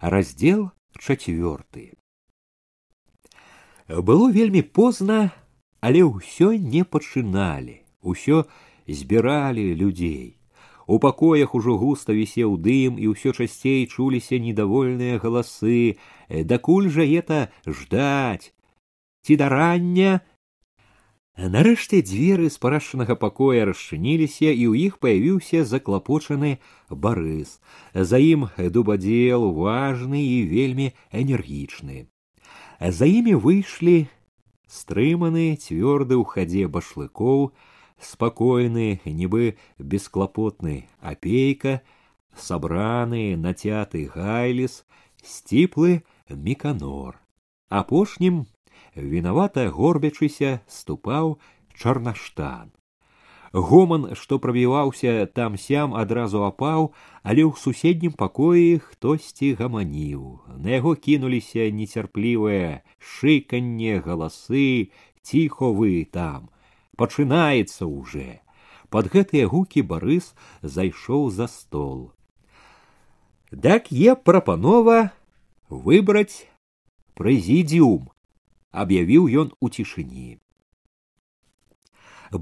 раздел чацвёрты было вельмі позна але ўсё не пачыналі усё збіралі людзей у пакоях ужо густа вісеў дым і ўсё часцей чуліся недовольныя галасы дакуль жа это ждать ці да рання нарэшце дзверы спарашчанага пакоя расчыніліся і ў іх паявіўся заклапочаны барыс за ім дубадзел важны і вельмі энергічны за імі выйшлі стрыманы цвёрды ў хадзе башлыкоў спакойны нібы бесклапотны апейка сабраны нацяты гайліс сціплы міканор апошнім вінавата горбячыся ступаў чарнаштан. Гоман што прабіваўся там сям адразу апаў але ў суседнім пакоі хтосьці гаманіў. На яго кінуліся нецярплівае шыканне галасы ціхо вы там пачынаецца уже под гэтыя гукі барыс зайшоў за стол. Дак е прапанова выбраць прэзідіум аб'явіў ён у цішыні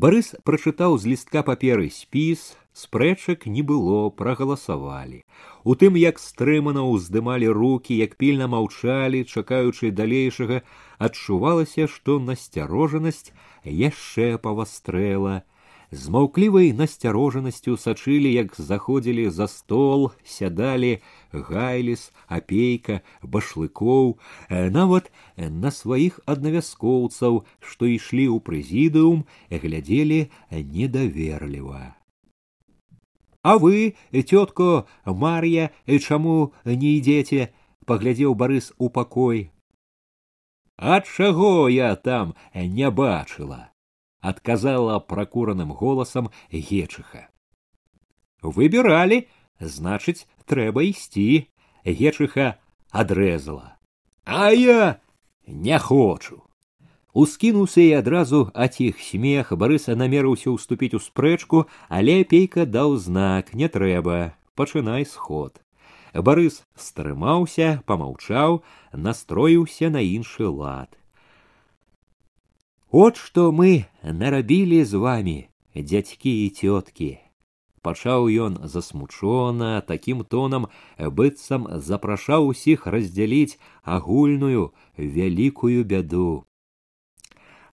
барыс прачытаў з лістка паперы спіс спрэчак не было прагаласавалі у тым як стрымана ўздымалі руки як пільна маўчалі чакаючы далейшага адчувалася што насцярожанасць яшчэ павастрэла з маўклівай насцярожанасцю сачылі як заходзілі за стол сядалі гайліс апейка башлыкоў нават на сваіх аднавяскоўцаў што ішлі ў прэзідыум глядзелі недаверліва а вы цётко мар'я чаму не ідзеце паглядзеў барыс у пакой ад чаго я там не бачыла адказала пракураным голасам гечыха выбіралі значыць трэба ісці гечыха адрэзала а я не хочу ускінуўся і адразу аціх смех барыса намерыўся ўступіць у спрэчку але пейка даў знак не трэба пачынай сход барыс стрымаўся помаўчаў настроіўся на іншы лад от што мы нарабілі з вами дзядзькі і цёткі пачаў ён засмучона такім тонам быццам запрашаў усіх раздзяліць агульную вялікую бяду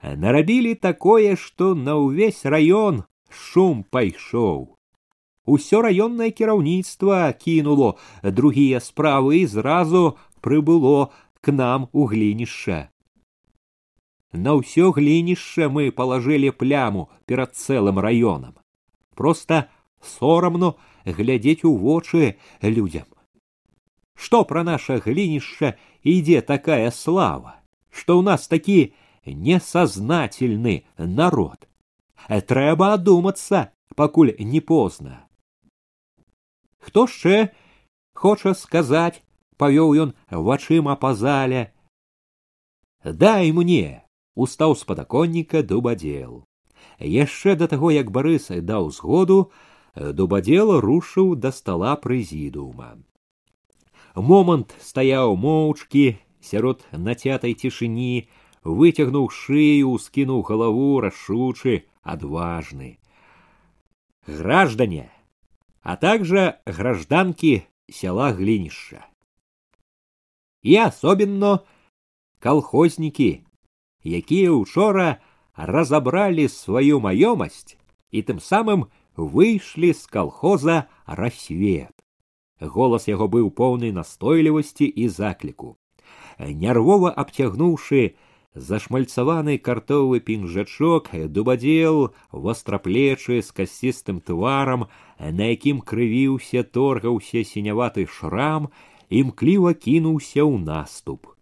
нарабілі такое што на ўвесь раён шум пайшоў усё раённае кіраўніцтва кінуло другія справы і зразу прыбыло к нам у глінішча на ўсё глінішча мы палажылі пляму перад цэлым раёнам просто сорамно глядзець у вочы людзям што пра наша глінішча ідзе такая слава што ў нас такі несазнательны народ трэба адумацца пакуль не позна хто шчэ хоча сказаць павёў ён вачыма па зале дай мне устаў з падаконніка дубадзел яшчэ да таго як барыс даў згоду дубадзел рушыў да стала прэзідуума момант стаяў моўчкі сярод нацятай цішыні выцягнуў шыю скінуў галаву рашучы адважны граждане а также гражданки села Глинища. И особенно колхозники, якія учора разобрали свою маёмасць и тем самым вышли с колхоза рассвет. Голос яго быў поўны настойлівасці і закліку. Нервова абцягнуўшы зашмальцаваны картовы пінжачок дубадзел востраплечы з касістым тварам на якім крывіўся торгаўся сіняваты шрам імкліва кінуўся ў наступ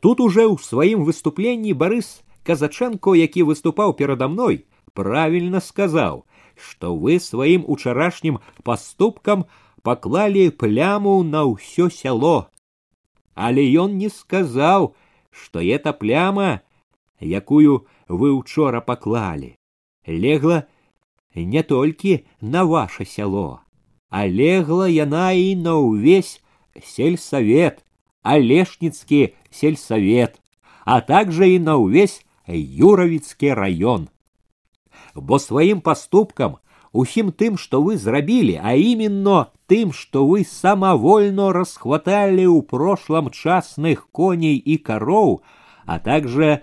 тут уже ў сваім выступленні барыс казаченко які выступаў перада мной правильно сказаў што вы сваім учарашнім паступкам паклалі пляму на ўсё сяло але ён не сказаў што эта пляма, якую вы учора паклалі, легла не толькі на ваше сяло, а легла яна і на ўвесь сельсовет, Олешницкий сельсовет, а также и на увесь Юровицкий район. Бо своим поступкам усім тым, што вы зрабілі, а именно тым, што вы самавольно расхватали ў прошлом частных коней і кароў, а также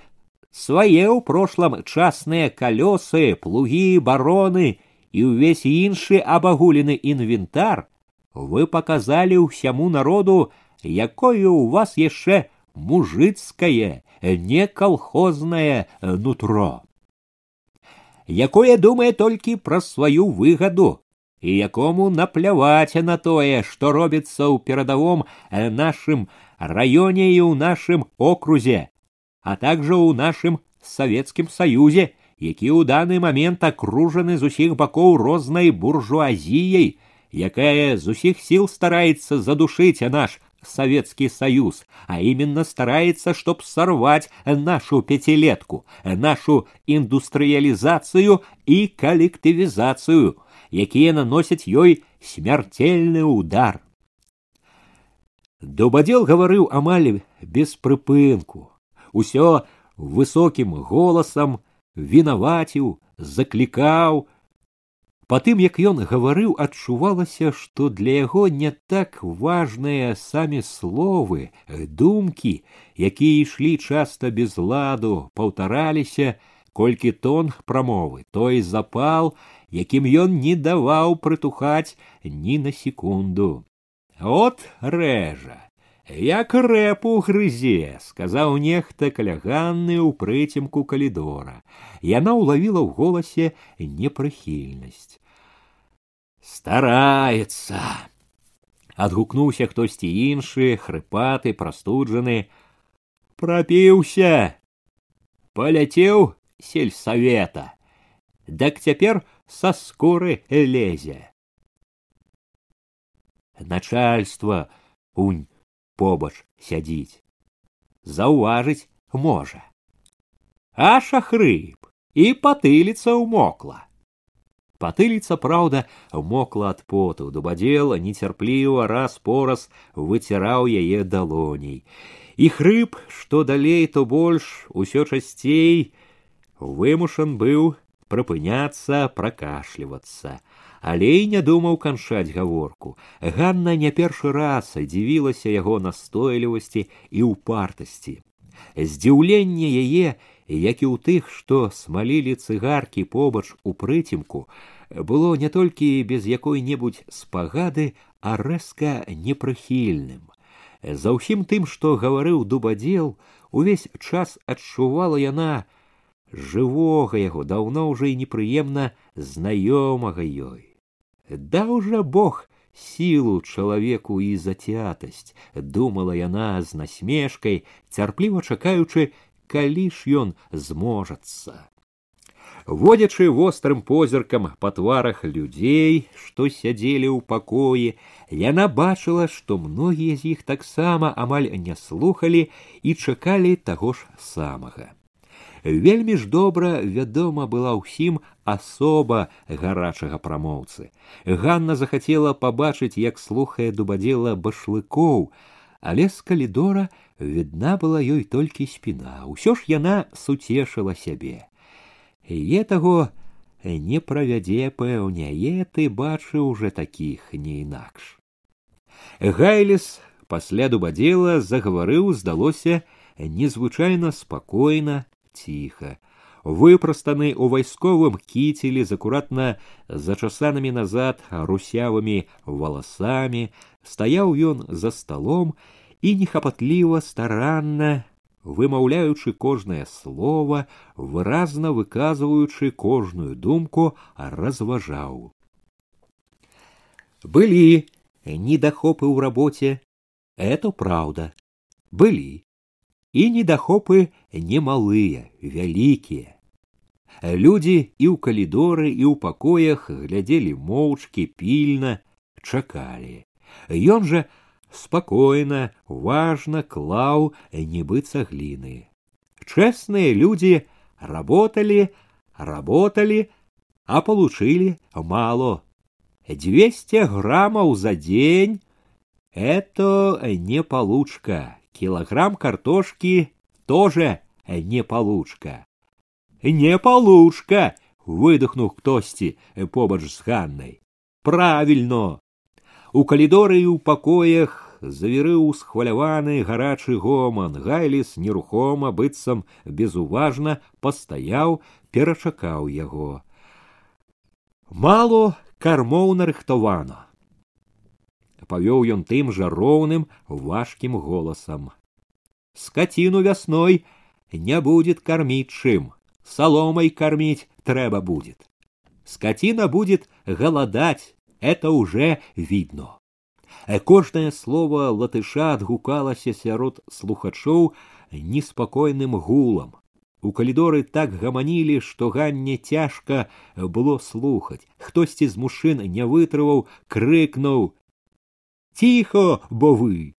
свае ў прошлом частныя калёсы, плугі, бароны і ўвесь іншы абагулены інвентар, вы показалі ўсяму народу, якое у вас яшчэ мужицкое, не колхознае нутро якое думае толькі пра сваю выгаду і якому напляваць на тое, што робіцца ў перадавом э, нашым раёне і ў нашым окрузе, а также ў нашым савецкім саюзе, які ў даны момент акружаны з усіх бакоў рознай буржуазіяй, якая з усіх сіл стараецца задушыць наш Советский Союз, а именно старается, чтоб сорвать нашу пятилетку, нашу индустриализацию и коллективизацию, якія наносяць ёй смяртельны удар. Дубадзел гаварыў амаль без прыпынку, усё высокім голасам вінаваціў, заклікаў, Па тым, як ён гаварыў, адчувалася, што для яго не так важныя самі словы, думкі, якія ішлі часта без ладу, паўтараліся, колькі тон прамовы, той запал, якім ён не даваў прытухаць ні на секунду. От рэжа, як рэпу грызе, сказаў нехта каляганны ў прыцемку калідора. Яна ўлавіла ў голасе непрыхільнасць. Стараецца. Адгукнуўся хтосьці іншы, хрыпаты, прастуджаны. Прапіўся. Паляцеў сельсавета. Дак цяпер са скуры лезе. Начальство унь побач сядзіць. Заўважыць можа. А шахрыб і патыліца ўмокла. Патыліца, праўда, мокла ад поту, дубадзела нецярпліва раз пораз выціраў яе далоней. І хрып, што далей, то больш усё часцей вымушан быў прыпыняцца, пракашлівацца але і не думаў канчаць гаворку. Ганна не першы раз дзівілася яго настойлівасці і ўпартасці. Здзіўленне яе, як і ў тых, што смалілі цыгаркі побач у прыцемку, было не толькі без якой-небудзь спагады, а рэзка непрыхільным. За ўсім тым, што гаварыў дубадзел, увесь час адчувала яна жывога яго даўно ўжо і непрыемна знаёмага ёй. Даў жа Бог сілу чалавеку і зацятасць, думала яна з насмешкай, цярпліва чакаючы, калі ж ён зможацца. Водзячы вострым позіркам па тварах людзей, што сядзелі ў пакоі, яна бачыла, што многія з іх таксама амаль не слухалі і чакалі таго ж самага. Вельмі ж добра вядома была ўсім асоба гарачага прамоўцы. Ганна захацела пабачыць, як слухае дубадзела башлыкоў, але з калідора відна была ёй толькі спіна. Усё ж яна суцешыла сябе. Е таго не правядзе пэўняе ты бачыў уже такіх не інакш. Гайлес пасля дубадзела загаварыў, здалося незвычайна спакойна, ціха выпрастаны ў вайсковым кіцелі з акуратна зачасанымі назад русявымі валасамі стаяў ён за сталом і нехапатліва старанна вымаўляючы кожнае слово выразна выказваючы кожную думку разважаў былі недахопы ў рабоце это праўда былі і недахопы немалыя, вялікія. Людзі і ў калідоры і ў пакоях глядзелі моўчкі пільна, чакалі. Ён жа спакойна, важна клаў нібы цагліны. Чэсныя людзі работалі, работалі, а получили мало. 200 граммаў за дзень Это не получка. Килограмм картошки тоже не получка. Не получка, выдохнув ктосьці побач з Ганнай. Правильно. У калідоры і ў пакоях завірыў схваляваны гарачы гоман. Гайліс нерухома, быццам безуважна пастаяў, перачакаў яго. Мало кармоў нарыхтавана павёў ён тым жа роўным важкім голасам скаціну вясной не будет кормить чым соломой кормить трэба будет скотина будет голодать это уже видно кожнае слово латыша адгукалася сярод слухачоў неспакойным гулам у калідоры так гаманілі што ганне цяжка было слухаць хтосьці з мужчын не вытрываў крыкнуў Тихо, бо вы.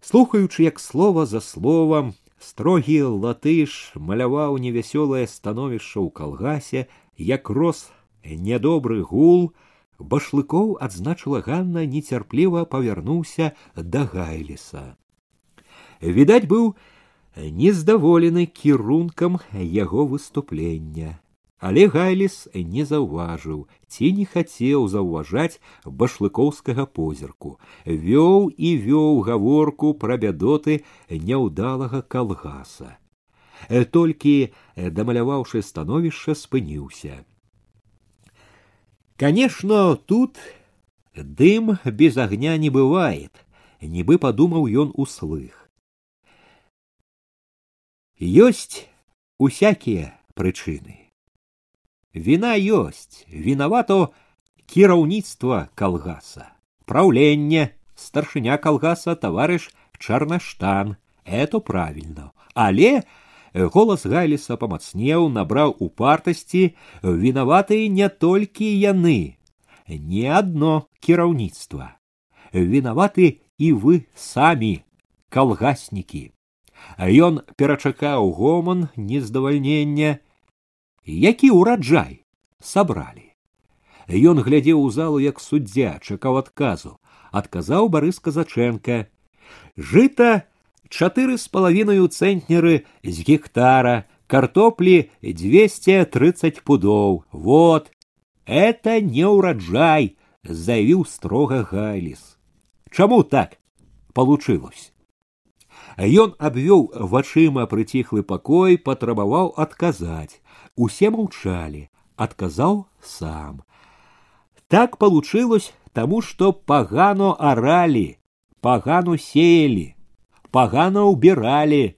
Слухаючы, як слова за словам, строгі латыш маляваў невясёлае становішча ў калгасе, як рос нядобры гул, башлыкоў адзначыла Ганна нецярпліва павярнуўся да гайліса. Відаць быў нездаволены кірункам яго выступлення але гайліс не заўважыў ці не хацеў заўважаць башлыкоўскага позірку вёў і вёў гаворку пра бядоты няўдалага калгаса толькі дамаляваўшы становішча спыніўся конечно тут дым без агня не бывает нібы падумаў ён услых ёсць усякія прычыны Вина ёсць, вінавато кіраўніцтва калгаса, праўленне, старшыня калгаса таварыш чарнаштан, это правильно. Але голас гайліса памацнеў, набраў упартасці, вінаватыя не толькі яны, не адно кіраўніцтва. Вінаваты і вы самі, калгаснікі. Ён перачакаў гоман нездавальнення, які ўраджай сабралі ён глядзеў у залу як суддзя чакаў адказу адказаў барыс казаченко жыта чатыры з палавінаю цэнтнеры з гектара картоплі двести тридцать пудоў вот это не ўраджай заявіў строга гайліс чаму так получилось Ён абвёў вачыма прыціхлы пакой, патрабаваў адказаць. Усе маўчалі, адказаў сам. Так получилось, таму што пагано аралі, пагану сеялі, пагана ўбіралі,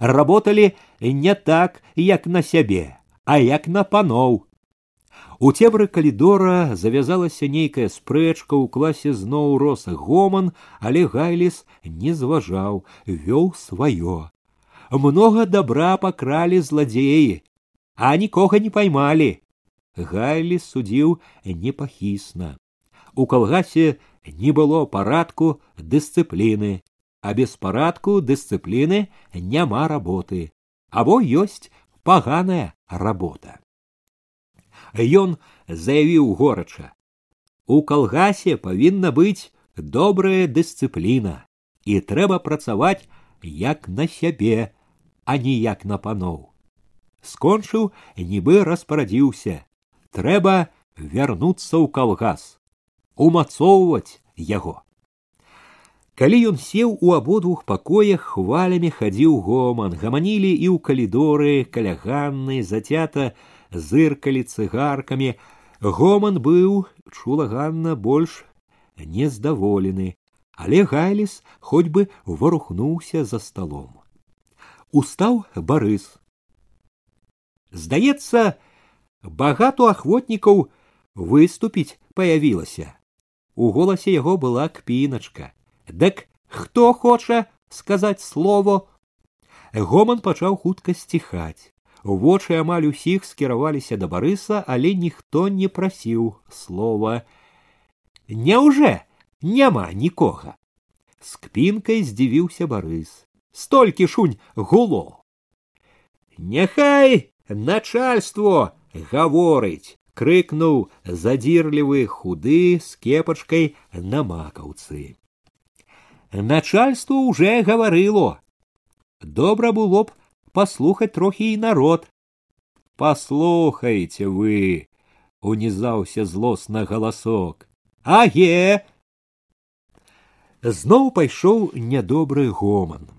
работалі не так, як на сябе, а як на паноў. У цебры калідора завязалася нейкая спрэчка ў класе зноў рос гоман, але гайліс не зважаў, вёў сваё. Много добра пакралі зладзеі, а нікога не поймалі. Гайліс судзіў непахісна. У калгасе не было парадку дысцыпліны, а без парадку дысцыпліны няма работы, або ёсць паганая работа ён заявіў горача у калгасе павінна быць добрая дысцыпліна і трэба працаваць як на сябе а не як на паноў скончыў нібы распарадзіўся трэба вярнуцца ў калгас умацоўваць яго калі ён сеў у абодвух пакоях хвалямі хадзіў гоман гаманілі і ў калідоры каля ганны зацята зыркалі цыгаркамі гоман быў чула ганна больш нездаволены але гайліс хоць бы варухнуўся за сталом устаў барыс здаецца багато ахвотнікаў выступіць паявілася у голасе яго была кпіначка дык хто хоча сказаць слово гоман пачаў хутка сціхаць Вочы амаль усіх скіраваліся да барыса, але ніхто не прасіў слова. Няўжо няма нікога. З кпінкай здзівіўся барыс. Столькі шунь гуло. Няхай начальство гаворыць, крыкнуў задзірлівы худы з кепачкай на макаўцы. Начальство уже гаварыло. Добра было б паслухаць трохі і народ. Паслухайце вы, унізаўся злосна галасок. Аге! Зноў пайшоў нядобры гоман.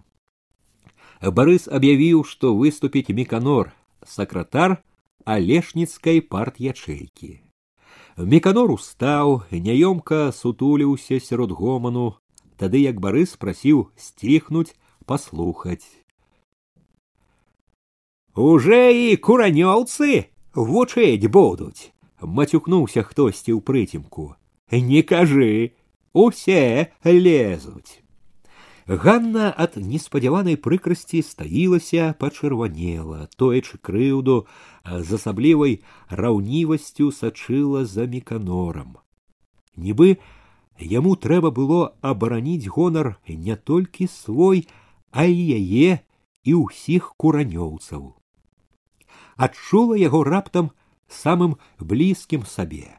Барыс аб'явіў, што выступіць міканор, сакратар алешніцкай парт-ячэйкі. Міканор устаў, няёмка сутуліўся сярод гоману, тады як барыс прасіў сціхнуць, паслухаць. Уже і куранёўцы вучэць будуць, мацюкнуўся хтосьці ў прыцемку. Не кажы, усе лезуць. Ганна ад неспадзяванай прыкрасці стаілася пачырванела, тоечы крыўду з асаблівай раўнівасцю сачыла за міканорам. Нібы яму трэба было абараніць гонар не толькі свой, а і яе і ўсіх куранёўцаў. Адчула яго раптам самым блізкім сабе.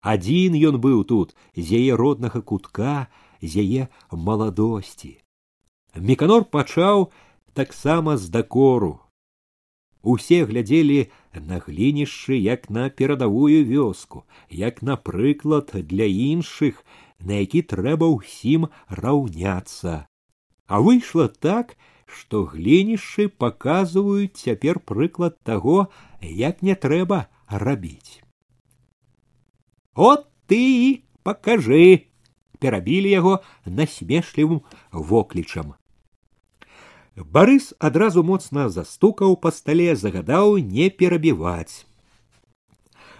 Адзін ён быў тут з яе роднага кутка, з яе маладосці. Міканор пачаў таксама з дакору. Усе глядзелі на глінішчы як на перадавую вёску, як на прыклад для іншых, на які трэба ўсім раўняцца. А выйшла так, што глінішчы паказваюць цяпер прыклад таго, як не трэба рабіць. От ты покажи, перабілі яго насмешлівым воклічам. Барыс адразу моцна застукаў па стале, загадаў не перабіваць.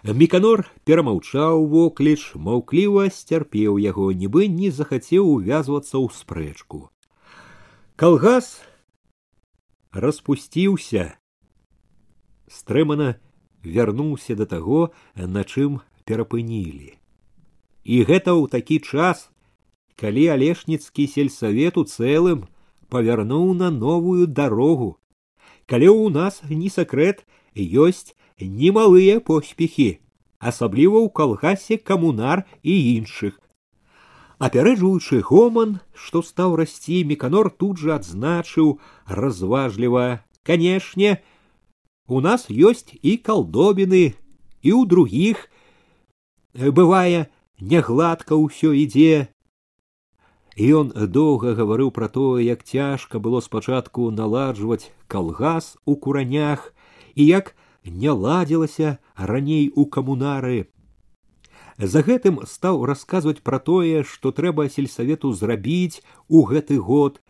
Міканор перамаўчаў вокліч, маўкліва сцярпеў яго, нібы не захацеў увязвацца ў спрэчку. Калгас распусціўся, стрымана вярнуўся да таго, на чым перапынілі. І гэта ў такі час, калі алешніцкі сельсавет у цэлым павярнуў на новую дарогу, калі ў нас не сакрэт ёсць немалыя поспехі, асабліва ў калгасе камунар і іншых. Апярэджваючы гоман, што стаў расці, міканор тут жа адзначыў разважліва: канешне, у нас ёсць і калдобіны, і ў другіх бывае нягладка ўсё ідзе Ён доўга гаварыў пра тое як цяжка было спачатку наладжваць калгас у куранях і як не ладзілася раней у камунары. За гэтым стаў расказваць пра тое што трэба сельсавету зрабіць у гэты год.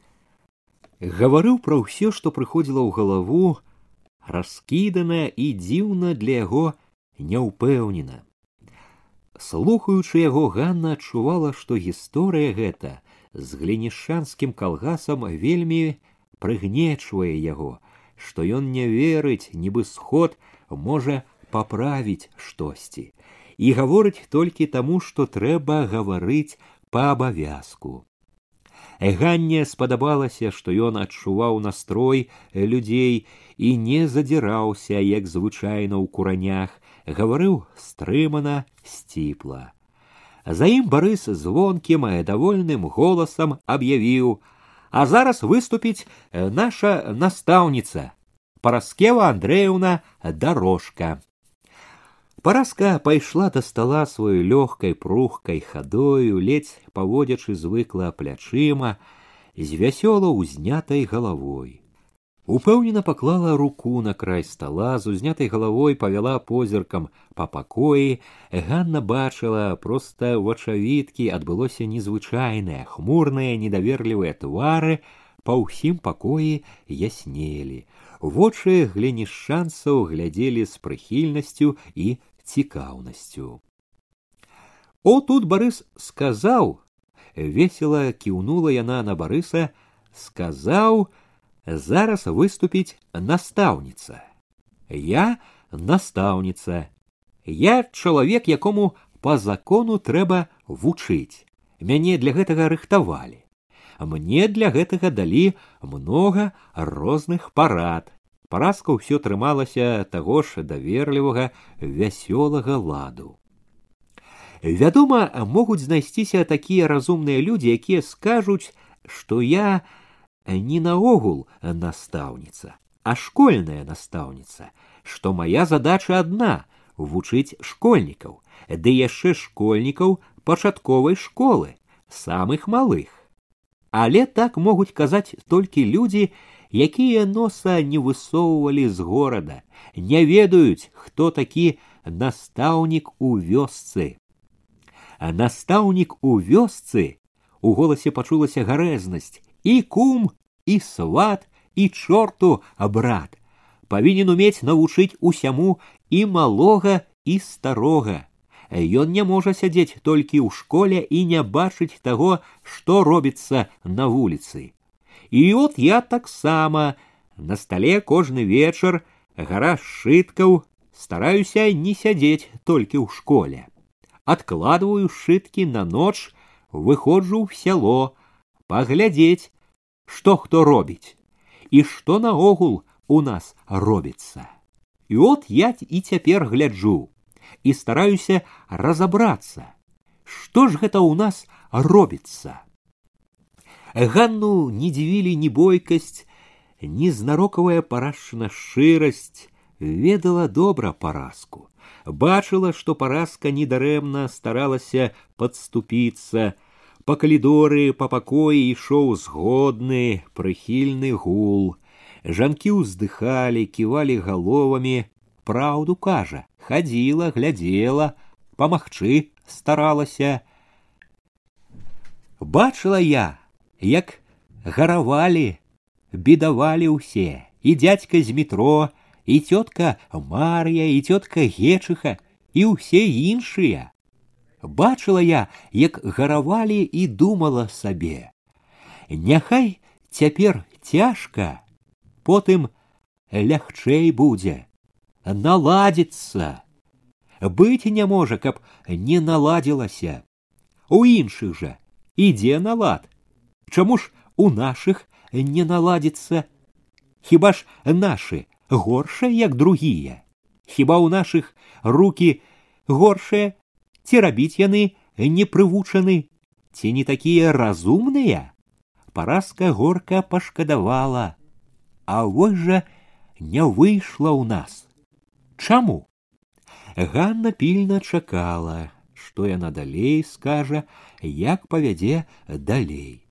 Гаварыў пра ўсё што прыходзіла ў галаву раскіданая і дзіўна для яго няўпэўнена. Слухаючы яго ганна адчувала што гісторыя гэта з глінішанскім калгасам вельмі прыгнечвае яго што ён не верыць нібы сход можа паправіць штосьці і гаворыць толькі таму што трэба гаварыць па абавязку ганне спадабалася што ён адчуваў настрой людзей і не задзіраўся як звычайна ў куранях гаварыў стрымана сціпла. За ім барыс звонкім давольным голасам аб'явіў: А зараз выступіць наша настаўніца параскева Андреевна дорожка. Параска пайшла да стала сваёй лёгкай прухкай хадою, ледзь паводзячы звыкла плячыма, з вясёла ўзнятай галавой. Упэўнена паклала руку на край стола, з узнятай галавой павяла позіркам па пакоі. Ганна бачыла проста вачавіткі адбылося незвычайнае, хмурныя недаверлівыя твары па ўсім пакоі яснелі. Вочы глінішчанцаў глядзелі з прыхільнасцю і цікаўнасцю. О тут барыс сказаў, весела кіўнула яна на барыса, сказаў, зараз выступіць настаўніца. Я настаўніца. Я чалавек, якому по закону трэба вучыць. Мяне для гэтага рыхтавалі. Мне для гэтага далі многа розных парад. Параска ўсё трымалася таго ж даверлівага вясёлага ладу. Вядома, могуць знайсціся такія разумныя людзі, якія скажуць, што я не наогул настаўніца, а школьная настаўніца, што моя задача адна вучыць школьнікаў, ды яшчэ школьнікаў пачатковай школы, самых малых. Але так могуць казаць толькі людзі, якія носа не высоўвалі з горада, не ведаюць, хто такі настаўнік у вёсцы. А настаўнік у вёсцы у голасе пачулася гарэзнасць і кум, і сват, і чорту брат. Павінен умець навучыць усяму і малога і старога. Ён не можа сядзець толькі ў школе і не бачыць таго, што робіцца на вуліцы. І от я таксама на стале кожны вечар гара сшыткаў стараюся не сядзець толькі ў школе. Адкладваю сшыткі на ноч, выходжу ў сяло, паглядзець, што хто робіць і што наогул у нас робіцца. І от я і цяпер гляджу і стараюся разабрацца, што ж гэта ў нас робіцца. Ганну не дзівілі ні бойкасць, ні знарокавая парашчына шчырасць, ведала добра паразку. Бачыла, што паразка недарэмна старалася падступіцца. Па калідоры па пакоі ішоў згодны, прыхільны гул. Жанкі ўздыхалі, ківалі галовамі, праўду кажа, хадзіла, глядзела, памагчы старалася. Бачыла я, як гаравалі, бедавалі ўсе, і дядька з метро, і тётка Марія, і тётка Гечыха, і ўсе іншыя. Бачыла я, як гаравалі і думала сабе. Няхай цяпер цяжка, потым лягчэй будзе, наладзіцца. Быць не можа, каб не наладзілася. У іншых жа ідзе налад. Чаму ж у нашых не наладзіцца? Хіба ж нашы горшыя, як другія? Хіба ў нашых руки горшыя, ці рабіць яны не прывучаны, ці не такія разумныя? Паразка горка пашкадавала, А вось жа не выйшла ў нас. Чаму? Ганна пільна чакала, што яна далей скажа, як павядзе далей.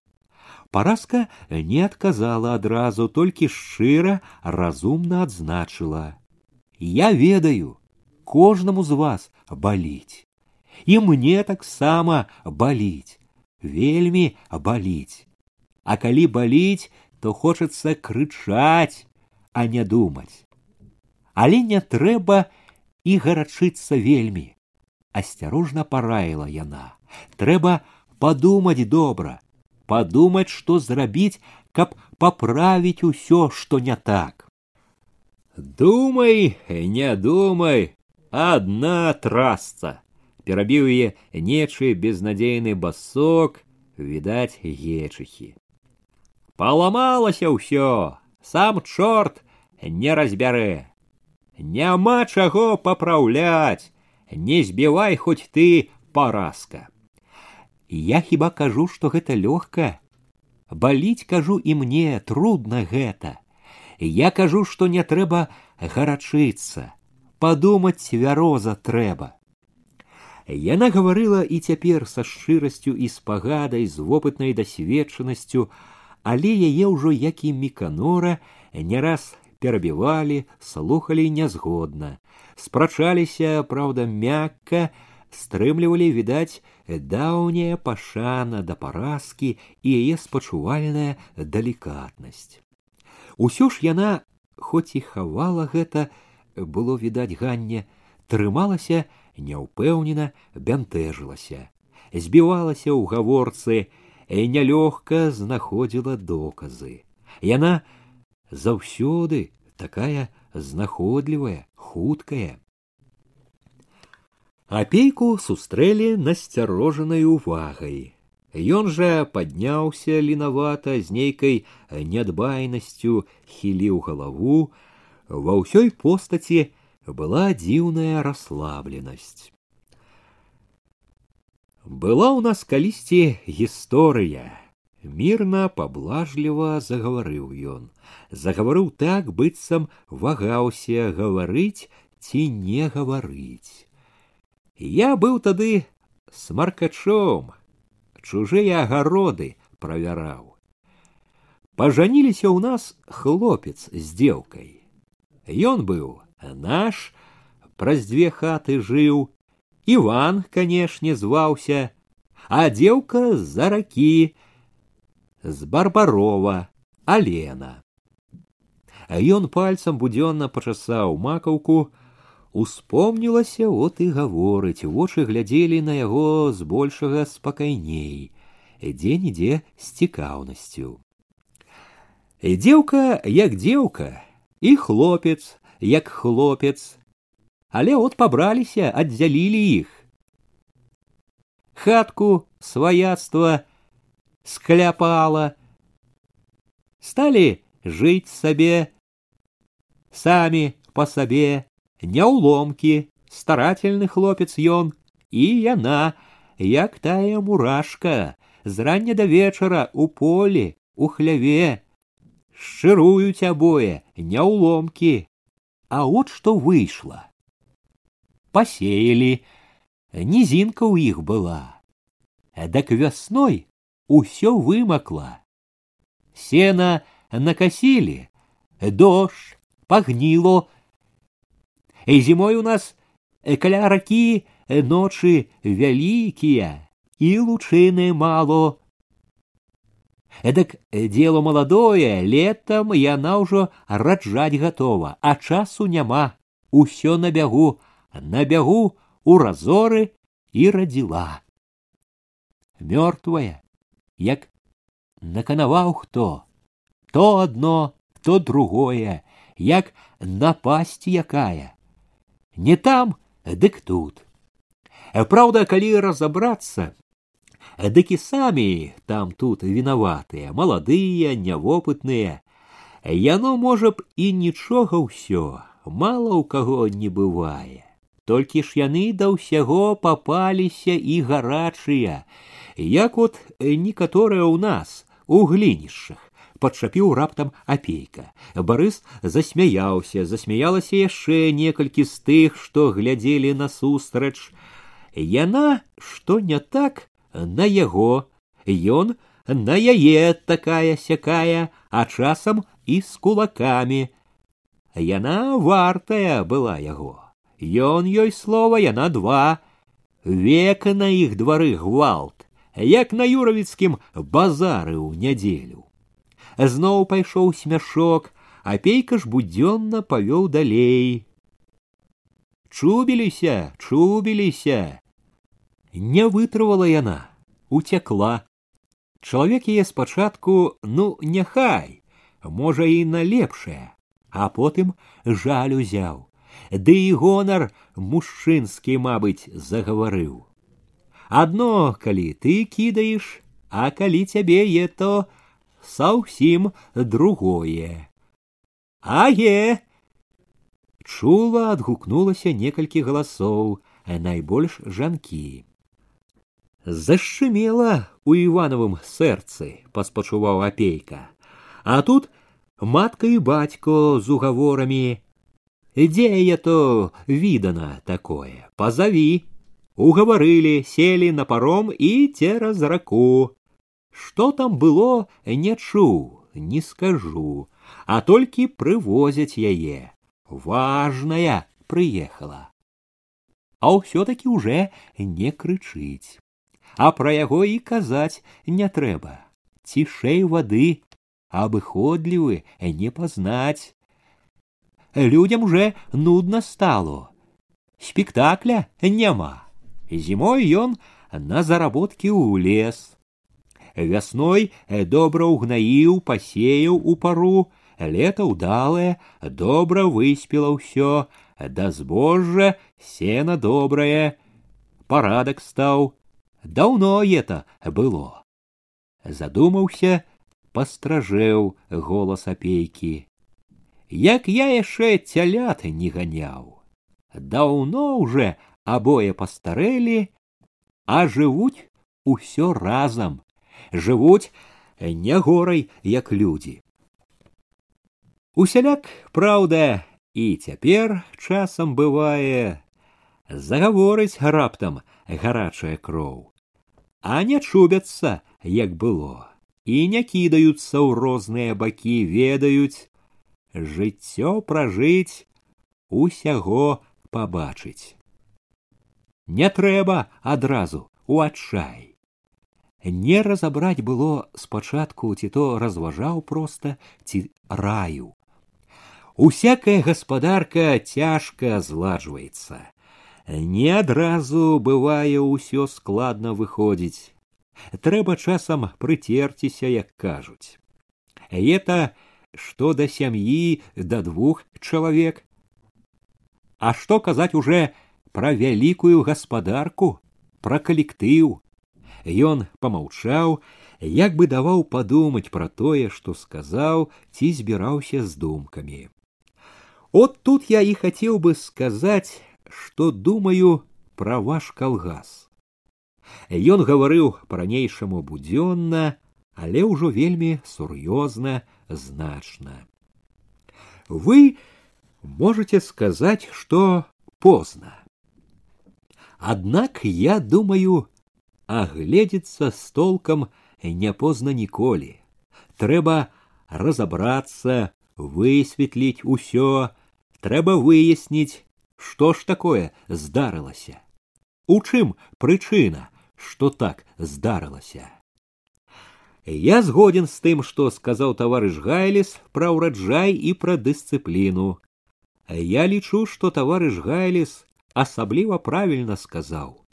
Параска не адказала адразу, толькі шчыра разумна адзначыла: Я ведаю, кожнаму з вас баліць. І мне таксама баліць, вельмі баліць. А калі баліць, то хочацца крычаць, а не думаць. Але не трэба і гарачыцца вельмі. Асцярожна параіла яна. Трэба падумаць добра, подумать, что зрабіць, каб поправить усё, что не так. Думай, не думай, одна трасца. Перабіў яе нечы безнадзейны басок, відаць гечыхі. Паламалася ўсё, сам чорт не разбярэ. Няма чаго папраўляць, не збівай хоць ты паразка. Я хіба кажу, што гэта лёгка. Баліць кажу і мне трудно гэта. Я кажу, што не трэба гарачыцца, падумаць цвяроза трэба. Яна гаварыла і цяпер са шчырасцю і спагадай з вопытнай дасведчанасцю, але яе ўжо як і міканора не раз перабівалі, слухалі нязгодна, спрачаліся, праўда, мякка, стрымлівалі відаць даўняя пашана да паразкі і яе спачувальная далікатнасць. Усё ж яна, хоць і хавала гэта, было відаць ганне, трымалася няўпэўнена, бянтэжылася, збівалася ў гаворцы, і нялёгка знаходзіла доказы. Яна заўсёды такая знаходлівая, хуткая, Апейку сустрэлі насцярожанай увагай. Ён жа падняўся ленавата з нейкай нядбайнасцю, хіліў галаву, ва ўсёй постаці была дзіўная расслабленасць. Была ў нас калісьці гісторыя. Мірна паблажліва загаварыў ён. Загаварыў так, быццам вагаўся гаварыць ці не гаварыць. Я быў тады смаркачом, чужыя агароды правяраў. Пажаніліся ў нас хлопец з дзеўкай. Ён быў наш, праз дзве хаты жыў, Іван, канешне, зваўся, а дзеўка з-за ракі, з барбарова, алена. А ён пальцам будзённа пачасаў макаўку, успомнілася от і гаворыць, вочы глядзелі на яго збольшага спакайней, дзе-нідзе з цікаўнасцю. Дзеўка як дзеўка, і хлопец як хлопец, але от пабраліся, аддзялілі іх. Хатку сваяцтва скляпала, сталі жыць сабе, самі па сабе, няўломкі, старательны хлопец ён, і яна, як тая мурашка, з рання да вечара у полі, у хляве, шчыруюць абое, няўломкі, а от што выйшла. Пасеялі, нізінка ў іх была. Дак вясной усё вымакла. Сена накасілі, дождь, пагніло. І зімой у нас каля ракі ночы вялікія і лучыны мало. Эдак дело маладое, летом яна ўжо раджаць гатова, а часу няма. Усё на бягу, на бягу у разоры і радзіла. Мёртвая, як наканаваў хто, то одно, то другое, як напасть якая. Не там, дык тут. Праўда, калі разабрацца, дык і самі там тут вінаватыя, маладыя, нявопытныя. Яно можа б і нічога ўсё, мала ў каго не бывае. Толькі ж яны да ўсяго папаліся і гарачыя, як от некаторыя ў нас у глінішчах падчапіў раптам апейка. Барыс засмяяўся, засмяялася яшчэ некалькі з тых, што глядзелі насустрач. Яна, што не так, на яго, ён на яе такая сякая, а часам і з кулакамі. Яна вартая была яго. Ён ёй слова яна два. Века на іх двары гвалт, як на юравіцкім базары ў нядзелю. Зноў пайшоў смяшок, а пейка ж будзённа павёў далей. Чубіліся, чубіліся, не вытрывала яна, уцякла. Чалавек яе спачатку, ну, няхай, можа і на лепшае, а потым жаль узяў. Ды і гонар мужчынскі, мабыць, загаварыў. Адно, калі ты кідаеш, а калі цябе е, то саўсім другое. Ае! Чула адгукнулася некалькі галасоў, найбольш жанкі. Зашумела у Івановым сэрцы, паспачуваў апейка. А тут матка і бацько з угаворамі. Дзе я то відана такое, пазаві. Угаварылі, селі на паром і цераз раку. Што там было, не чуў, не скажу, а толькі прывозяць яе. Важная прыехала. А ўсё-такі уже не крычыць а пра яго і казаць не трэба. Цішэй вады, абыходлівы не пазнаць. Людям уже нудно стало. Спектакля няма. Зімой ён на заработкі ў лес. Вясной добра ўгнаіў, пасеяў у пару, лета ўдалае, добра выспела ўсё, да збожжа сена добрае, парадак стаў, Даўно это было. Задумаўся, пастражэў голас апейкі. як я яшчэ цялят не ганяў. Даўно уже абое пастарэлі, а жывуць усё разам, жывуць не горай, як людзі. Усяляк, праўда, і цяпер часам бывае, загаворыць раптам гарачая кроў, а не чубяцца, як было, і не кідаюцца ў розныя бакі, ведаюць, жыццё пражыць, усяго пабачыць. Не трэба адразу у адчай. Не разабраць было спачатку ці то разважаў проста ці раю. Усякая гаспадарка цяжка зладжваецца. Не адразу бывае ўсё складна выходзіць. Трэба часам прыцерціся, як кажуць. Это што да сям'і да двух чалавек. А што казаць уже пра вялікую гаспадарку, пра калектыў, Ён помаўчаў, як бы даваў падумаць пра тое, што сказаў, ці збіраўся з думкамі. От тут я і хацеў бы сказаць, што думаю пра ваш калгас. Ён гаварыў па-ранейшаму будзённа, але ўжо вельмі сур'ёзна, значна. Вы можете сказаць, што позна. Аднак я думаю, агледзецца з толкам не позна ніколі. Трэба разабрацца, высветліць усё, трэба выясніць, што ж такое здарылася. У чым прычына, што так здарылася. Я згоден з тым, што сказаў таварыш Гайліс пра ўраджай і пра дысцыпліну. Я лічу, што таварыш Гайліс асабліва правільна сказаў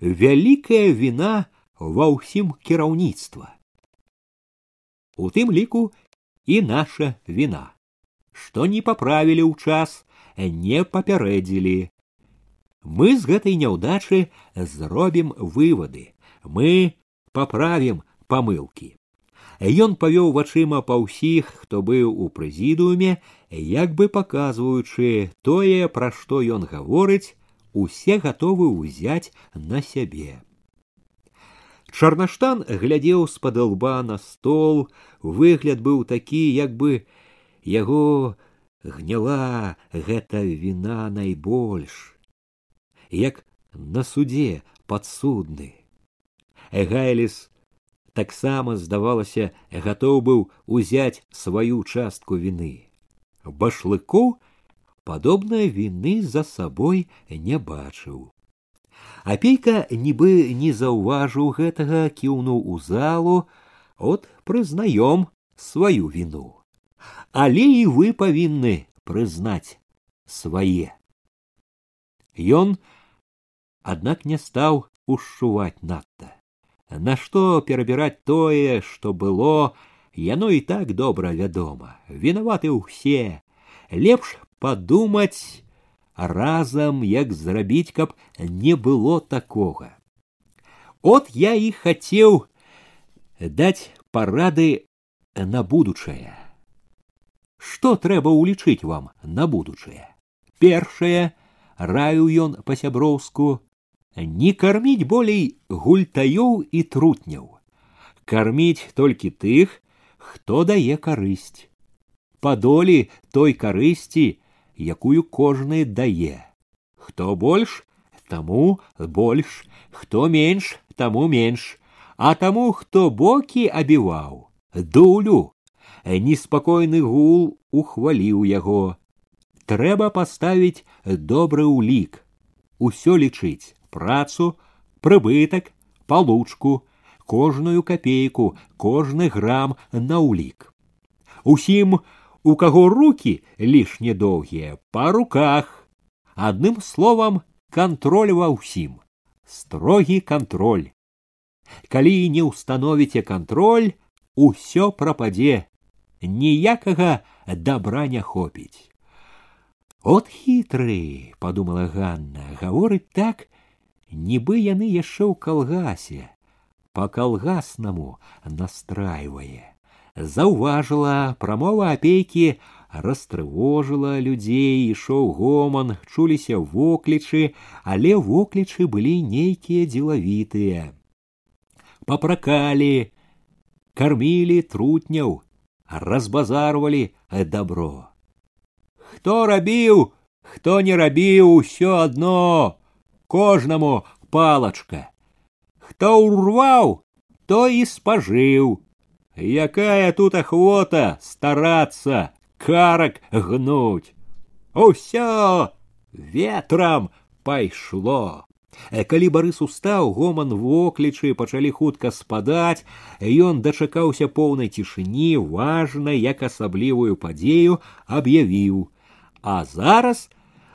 вялікая віна ва ўсім кіраўніцтва. У тым ліку і наша віна, што не паправілі ў час, не папярэдзілі. Мы з гэтай няўдачы зробім вывады, мы паправім памылкі. Ён павёў вачыма па ўсіх, хто быў у прэзідыуме, як бы паказваючы тое, пра што ён гаворыць, усе гатовы ўзяць на сябе. Чарнаштан глядзеў з-пад лба на стол, выгляд быў такі, як бы яго гняла гэта віна найбольш, як на суде падсудны. Гайліс таксама здавалася гатоў быў узяць сваю частку віны. Башлыкоў падобнай віны за сабой не бачыў. Апейка нібы не заўважыў гэтага, кіўнуў у залу, от прызнаём сваю віну. Але і вы павінны прызнаць свае. Ён, аднак не стаў ушчуваць надта. Нашто перабіраць тое, што было, яно і так добра вядома, вінаваты ўсе, лепш падумаць разам, як зрабіць, каб не было такога. От я і хацеў даць парады на будучае. Што трэба ўлічыць вам на будучае? Першае, раю ён па-сяброўску, не карміць болей гультаёў і трутняў, карміць толькі тых, хто дае карысць. Падолі той карысці, якую кожны дае. Хто больш, таму больш, хто менш, таму менш, а таму, хто бокі абіваў, дулю, неспакойны гул ухваліў яго. Трэба паставіць добры ўлік, усё лічыць працу, прыбытак, палучку, кожную капейку, кожны грам на ўлік. Усім у каго руки лішне доўгія па руках адным словам кантроль ва ўсім строгі кантроль калі не ўстановіце кантроль усё прападзе ніякага добра не хопіць от хітры подумала ганна гаворыць так нібы яны яшчэ ў калгасе по калгаснаму настрайвае заўважыла прамова апейкі растрывожыла людзей, ішоў гоман, чуліся воклічы, але воклічы былі нейкія дзелавітыя. Папракалі, кормілі трутняў, разбазарвалі добро. Хто рабіў, хто не рабіў усё адно, кожнаму палачка. Хто ўрваў, то і спажыў. Якая тут ахвота старацца, карак гнуть. Усё ветрам пайшло. Э, калі барыс устаў гоман воклічы пачалі хутка спадаць ён дачакаўся поўнай цішыні важна як асаблівую падзею аб'явіў а зараз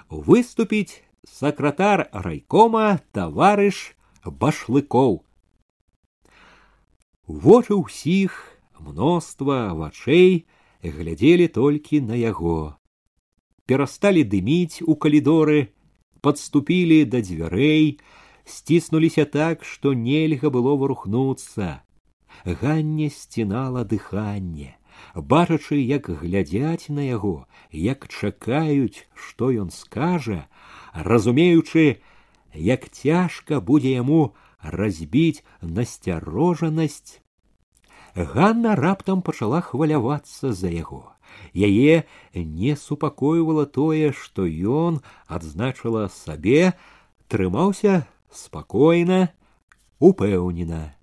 выступіць сакратар райкома таварыш башлыкоў вочы ўсіх мноства вачэй глядзелі толькі на яго. Перасталі дыміць у калідоры, подступілі да дзвярэй, сціснуліся так, што нельга было варухнуцца. Ганне сцінала дыханне, бачачы, як глядзяць на яго, як чакаюць, што ён скажа, разумеючы, як цяжка будзе яму разбіць насцярожанасць Ганна раптам пачала хвалявацца за яго. Яе не супакойвала тое, што ён адзначыла сабе, трымаўся спакойна, упэўнена.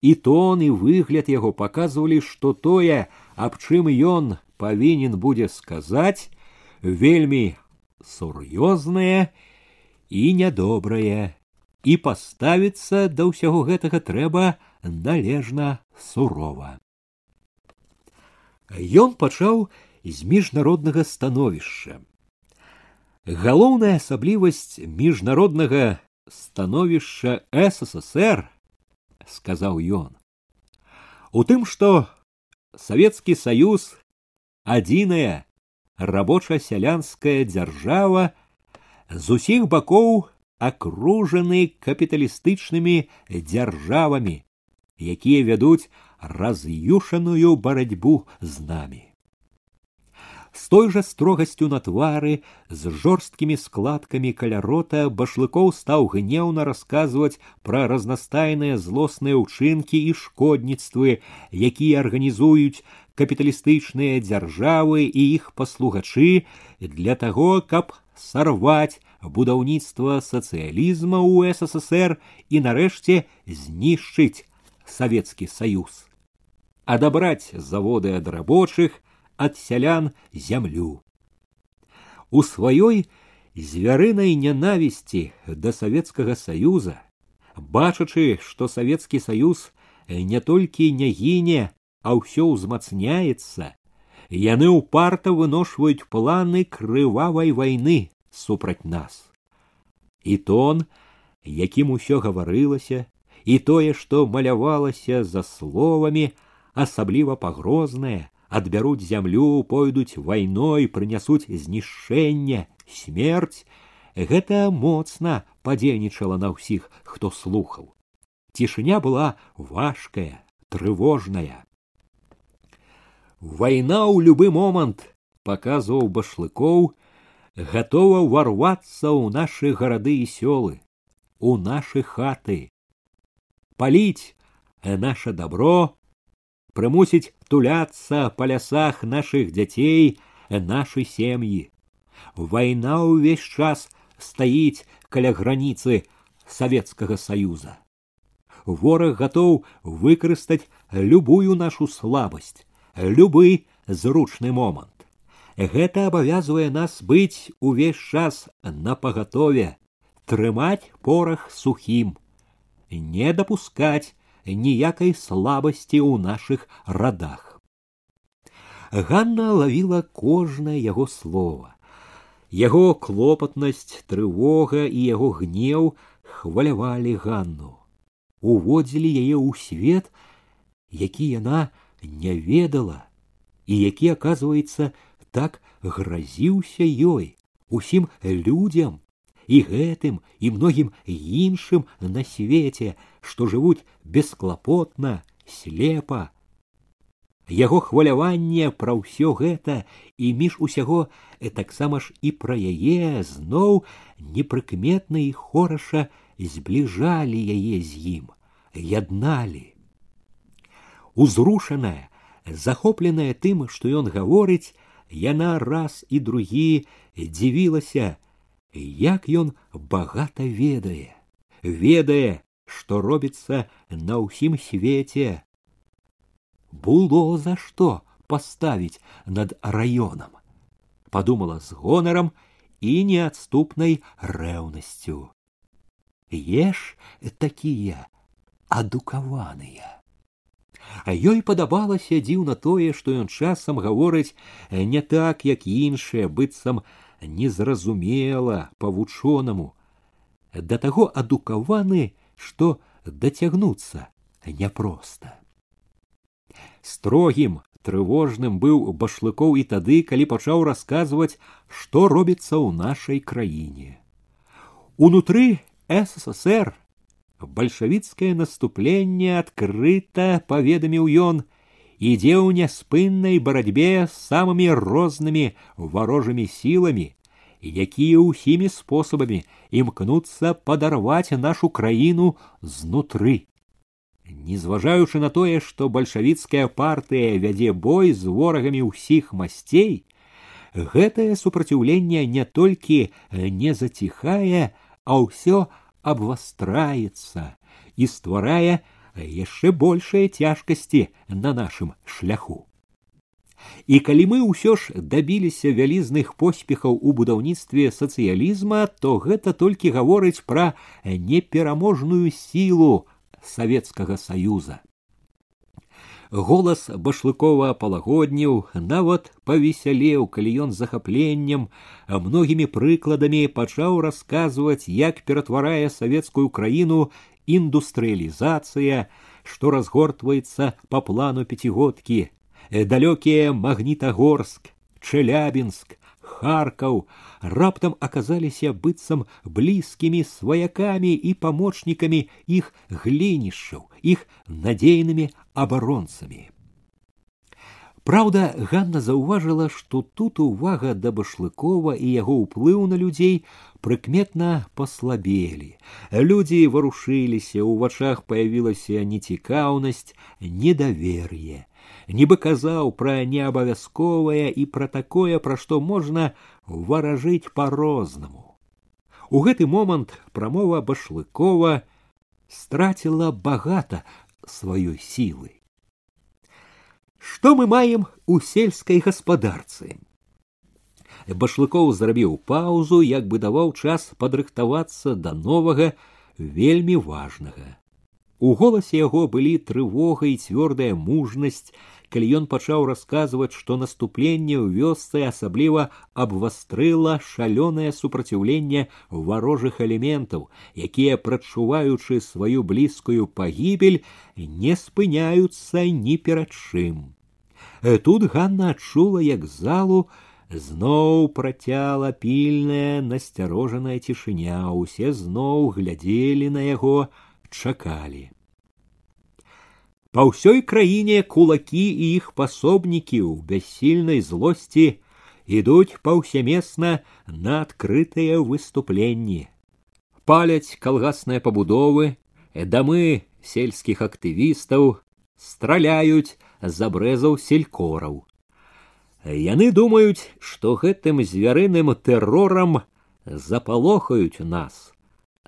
І тон і выгляд яго паказвалі, што тое, аб чым ён павінен будзе сказаць, вельмі сур'ёзнае і нядобрае, і паставіцца да ўсяго гэтага трэба належна сурова. Ён пачаў з міжнароднага становішча. Галоўная асаблівасць міжнароднага становішча ССР, сказаў ён, у тым, што Савецкі саюз адзіная рабоча-сялянская дзяржава з усіх бакоў акружаны капіталістычнымі дзяржавамі, якія вядуць раз'юшаную барацьбу з намі. З той жа строгасцю на твары з жорсткімі складкамі каля рота башлыкоў стаў гнеўна расказваць пра разнастайныя злосныя ўчынкі і шкодніцтвы, якія арганізуюць капіталістычныя дзяржавы і іх паслугачы для таго, каб сарваць будаўніцтва сацыялізма ў ССР і нарэшце знішчыць Савецкі Саюз, адабраць заводы ад рабочых, ад сялян зямлю. У сваёй звярынай нянавісці да савецкага саюза, бачачы, што савецкі саюз не толькі не гіне, а ўсё ўзмацняецца, яны ўпарта выношваюць планы крывавай вайны супраць нас. І тон, якім усё гаварылася, і тое, што малявалася за словамі, асабліва пагрознае, адбяруць зямлю, пойдуць вайной, прынясуць знішчэнне, смерць, гэта моцна падзейнічала на ўсіх, хто слухаў. Цішыня была важкая, трывожная. Вайна ў любы момант паказваў башлыкоў, гатова ўварвацца ў нашы гарады і сёлы, у нашы хаты, паліць наше добро, прымусіць туляцца па лясах нашых дзяцей, нашы сем'і. Вайна ўвесь час стаіць каля граніцы Савецкага Саюза. Вораг гатоў выкарыстаць любую нашу слабасць, любы зручны момант. Гэта абавязвае нас быць увесь час на пагатове, трымаць порах сухім не допускать ніякай слабасці ў нашых радах. Ганна лавіла кожнае яго слова. Яго клопатнасць, трывога і яго гнеў хвалявалі Ганну, уводзілі яе ў свет, які яна не ведала і які, аказваецца, так гразіўся ёй, усім людзям, і гэтым і многім іншым на свеце, што жывуць бесклапотна, слепа. яго хваляванне пра ўсё гэта і між усяго э, таксама ж і пра яе зноў непрыкметна і хораша збліжалі яе з ім, ядналі. Узрушаная, захопленая тым, што ён гаворыць, яна раз і другі дзівілася, як ён багата ведае, ведае, што робіцца на ўсім свеце. Было за што паставіць над раёнам, подумала з гонарам і неадступнай рэўнасцю. Еш такія адукаваныя. А ёй падабалася дзіўна тое, што ён часам гаворыць не так, як іншыя, быццам незразумела па-вучонаму, да таго адукаваны, што дацягнуцца няпроста. Строгім, трывожным быў башлыкоў і тады, калі пачаў расказваць, што робіцца ў нашай краіне. Унутры ССР бальшавіцкае наступленне адкрыта паведаміў ён, ідзе ў няспыннай барацьбе з самымі рознымі варожымі сіламі, якія ўсімі спосабамі імкнуцца падарваць нашу краіну знутры. Незважаючы на тое, што бальшавіцкая партыя вядзе бой з ворагамі ўсіх масцей, гэтае супраціўленне не толькі не заціхае, а ўсё абвастраецца і стварае яшчэ большыя цяжкасці на нашым шляху. І калі мы ўсё ж дабіліся вялізных поспехаў у будаўніцтве сацыялізма, то гэта толькі гаворыць пра непераможную сілу савецкага саюза. Голас башлыкова палагодніў нават павесялеў, калі ён захапленнем, многімі прыкладамі пачаў расказваць, як ператварае савецкую краіну індустрыялізацыя, што разгортваецца па плану пяцігодкі, далёкія магнітагорск, Чэлябінск, Харкаў раптам аказаліся быццам блізкімі сваякамі і памочнікамі іх глінішчаў, іх надзейнымі абаронцамі. Праўда, Ганна заўважыла, што тут увага да башлыкова і яго ўплыў на людзей прыкметна паслабелі. Людзі варушыліся, у вачах появілася нецікаўнасць, недавер'е. Нібы казаў пра неабавязковае і пра такое, пра што можна варажыць по-рознаму. У гэты момант прамова башлыкова страціла багата сваёй сілы. Што мы маем у сельскай гаспадарцы? Башлыкоў зрабіў паўзу, як бы даваў час падрыхтавацца да новага, вельмі важнага. У голасе яго былі трывога і цвёрдая мужнасць, калі ён пачаў расказваць, што наступленне ў вёсцы асабліва абвастрыла шалёнае супраціўленне варожых элементаў, якія, прачуваючы сваю блізкую пагібель, не спыняюцца ні перад чым. Э, тут Ганна адчула, як залу, зноў працяла пільная насцярожаная цішыня, усе зноў глядзелі на яго, чакалі. Па ўсёй краіне кулакі і іх пасобнікі ў бяссільнай злосці ідуць паўсямесна на адкрытыя выступленні. Паляць калгасныя пабудовы, дамы сельскіх актывістаў, страляюць з абрэзаў селькораў. Яны думаюць, што гэтым звярыным тэрорам запалохаюць нас,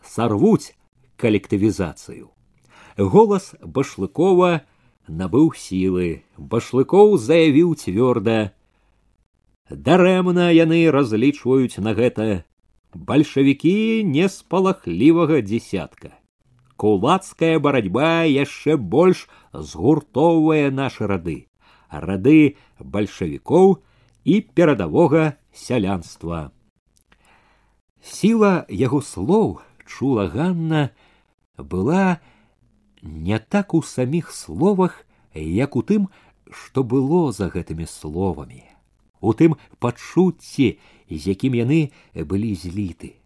сарвуць калектывізацыю Голас башлыкова набыў сілы. Башлыкоў заявіў цвёрда дарэмна яны разлічваюць на гэта бальшавікі не спалахлівага дзесятка. Кулацкая барацьба яшчэ больш згуртоўвае нашы рады рады бальшавікоў і перадавога сялянства сіла яго слоў чула ганна была не так у саміх словах, як у тым, што было за гэтымі словамі, у тым пачуцці, з якім яны былі зліты.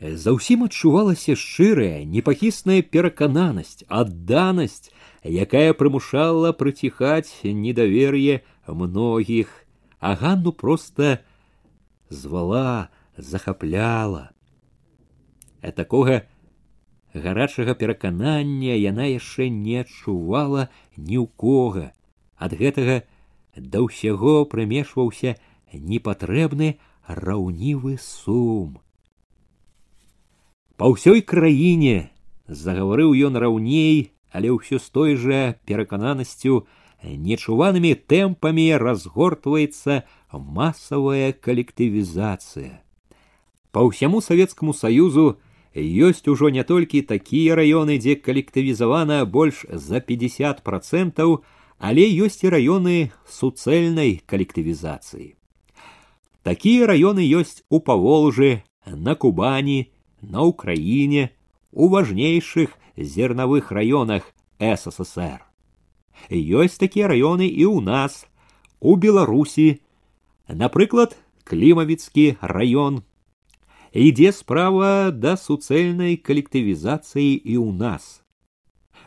Заўсім адчувалася шчырая, непахісная перакананасць, адданасць, якая прымушала прыціхаць недавер'е многіх, а Ганну проста звала, захапляла. А такога гарачага пераканання яна яшчэ не адчувала ні ў кога. Ад гэтага да ўсяго прымешваўся непатрэбны раўнівы сум. Па ўсёй краіне загаварыў ён раўней, але ўсё з той жа перакананасцю нечуванымі тэмпамі разгортваецца масавая калектывізацыя. Па ўсяму савецкаму саюзу ёсць ужо не толькі такія раёны, дзе калектывізавана больш за 50 процентаў, але ёсць і раёны суцэльнай калектывізацыі. Такія раёны ёсць у паволжы, на кубані, на Украине, у важнейших зерновых районах СССР. Ёсць такія раёны і ў нас, у Беларусі, напрыклад, клімавіцкі раён. Ідзе справа да суцэльнай калектывізацыі і ў нас.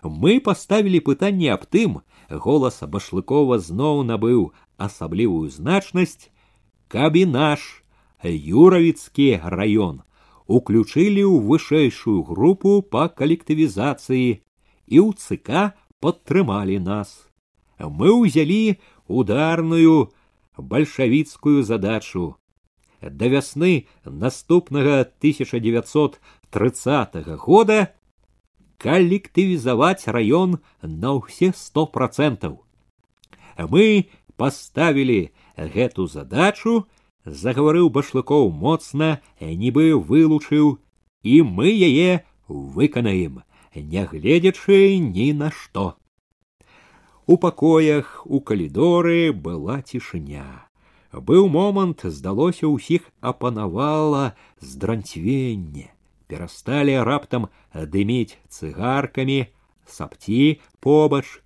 Мы паставілі пытанне аб тым, голас башлыкова зноў набыў асаблівую значнасць, каб і наш юравіцкі раён уключили ў вышэйшую групу па калектывізацыі і ў ЦК падтрымалі нас. Мы ўзялі ударную бальшавіцкую задачу. Да вясны наступнага 1930 года калектывізаваць раён на ўсе сто процентаў. Мы паставілі гэту задачу загаварыў башлыкоў моцна, нібы вылучыў, і мы яе выканаем, нягледзячы ні на што. У пакоях у калідоры была цішыня. Быў момант, здалося ўсіх апанавала здранцвенне. Перасталі раптам дыміць цыгаркамі, сапці побач,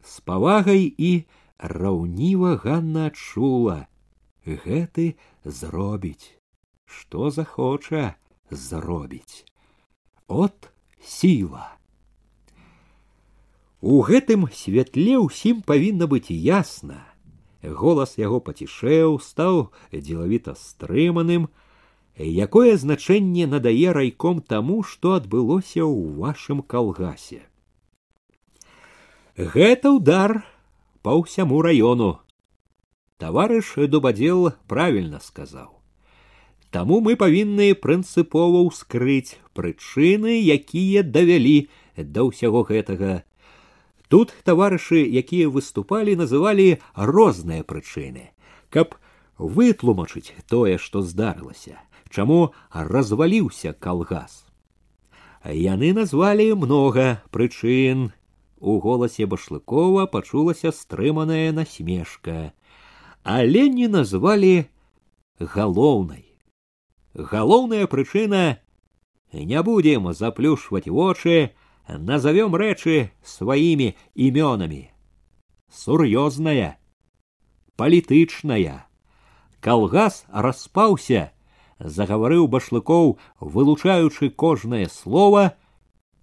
з павагай і раўніва Ганна адчула, гэты зробіць. Што захоча зробіць. От сіла. У гэтым святле ўсім павінна быць ясна голас яго пацішэў стаў дзелавіта стрыманым якое значэнне надае райком таму што адбылося ў вашым калгасе гэта удар па ўсяму раёну Товарыш дубадзел правильно сказаў. Таму мы павінны прынцыпова ўскрыць прычыны, якія давялі да ўсяго гэтага. Тут таварышы, якія выступалі, называлі розныя прычыны, каб вытлумачыць тое, што здарылася, чаму разваліўся калгас. Яны назвалі многа прычын. У голасе башлыкова пачулася стрыманая насмешка але не назвалі галоўнай. Галоўная прычына не будем заплюшваць вочы, назовем рэчы сваімі імёнамі. Сур'ёзная, палітычная. Калгас распаўся, загаварыў башлыкоў, вылучаючы кожнае слово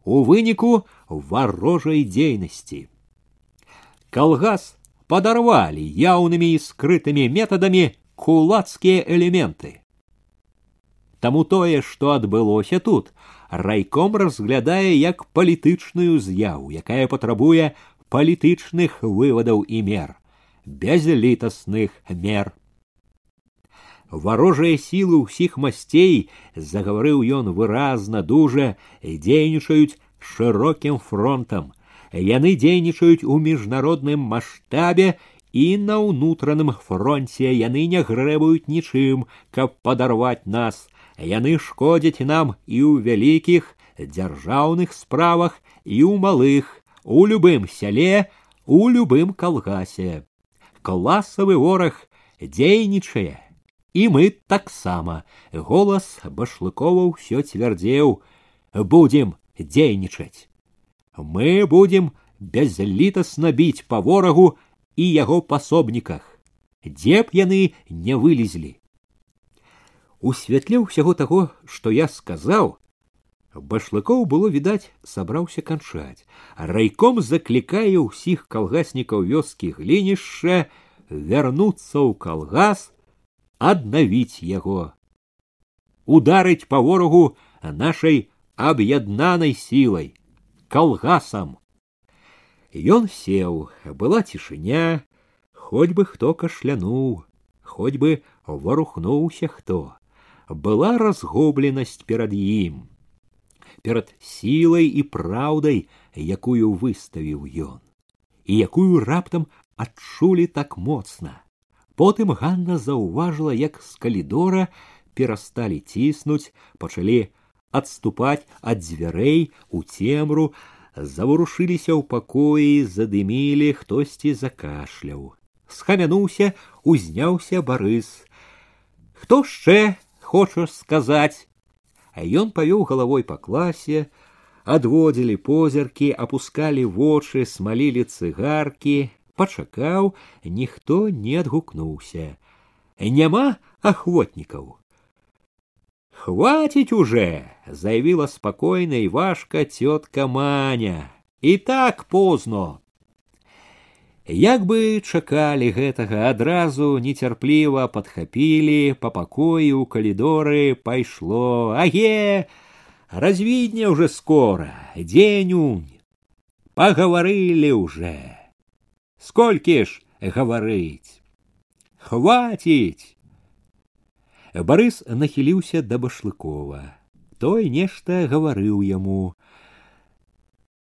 у выніку варожай дзейнасці. Калгас подорвали яўнымі і скрытымі метадамі кулацкія элементы. Таму тое, што адбылося тут, райком разглядае як палітычную з'яву, якая патрабуе палітычных вывадаў і мер, бязлітасных мер. Варожыя сілы ўсіх масцей, загаварыў ён выразна дужа, дзейнічаюць шырокім фронтам, яны дзейнічаюць у міжнародным маштабе і на ўнутраным фронте яны не грэбуюць нічым, каб падарваць нас. Яны шкодзяць нам і ў вялікіх дзяржаўных справах і ў малых, у любым сяле, у любым калгасе. Класавы вораг дзейнічае. І мы таксама голас башлыкова ўсё цвярдзеў будем дзейнічаць мы будем бязлітасна біць па ворагу і яго пасобніках, дзе б яны не вылезлі. У святле ўсяго таго, што я сказаў, башлыкоў было відаць, сабраўся канчаць. Райком заклікае ўсіх калгаснікаў вёскі глінішча вярнуцца ў калгас, аднавіць яго, ударыць па ворагу нашай аб'яднанай сілай, калгасам. Ён сеў, была цішыня, хоць бы хто кашлянуў, хоць бы варухнуўся хто была разгубленасць перад ім перад сілай і праўдай якую выставіў ён і якую раптам адчулі так моцна. Потым ганна заўважыла як з калідора перасталі ціснуць пачалі адступаць ад дзвярэй у цемру заварушыліся ў пакоі задымілі хтосьці закашляў. Схамянуўся узняўся барыс. Хто яшчэ хочаш сказаць а ён павёў галавой па класе адводзілі позіркі апускалі вочы смалілі цыгаркі пачакаў ніхто не адгукнуўся няма ахвотнікаў хватить уже заявила спокойно и важка тетка маня и так поздно Як бы чакалі гэтага адразу нецярпліва падхапілі па пакоі ў калідоры пайшло. Аге развідне уже скора дзенюнь пагаварылі уже сколькі ж гаварыць? Хваціць! Барыс нахіліўся да башлыкова. Той нешта гаварыў яму.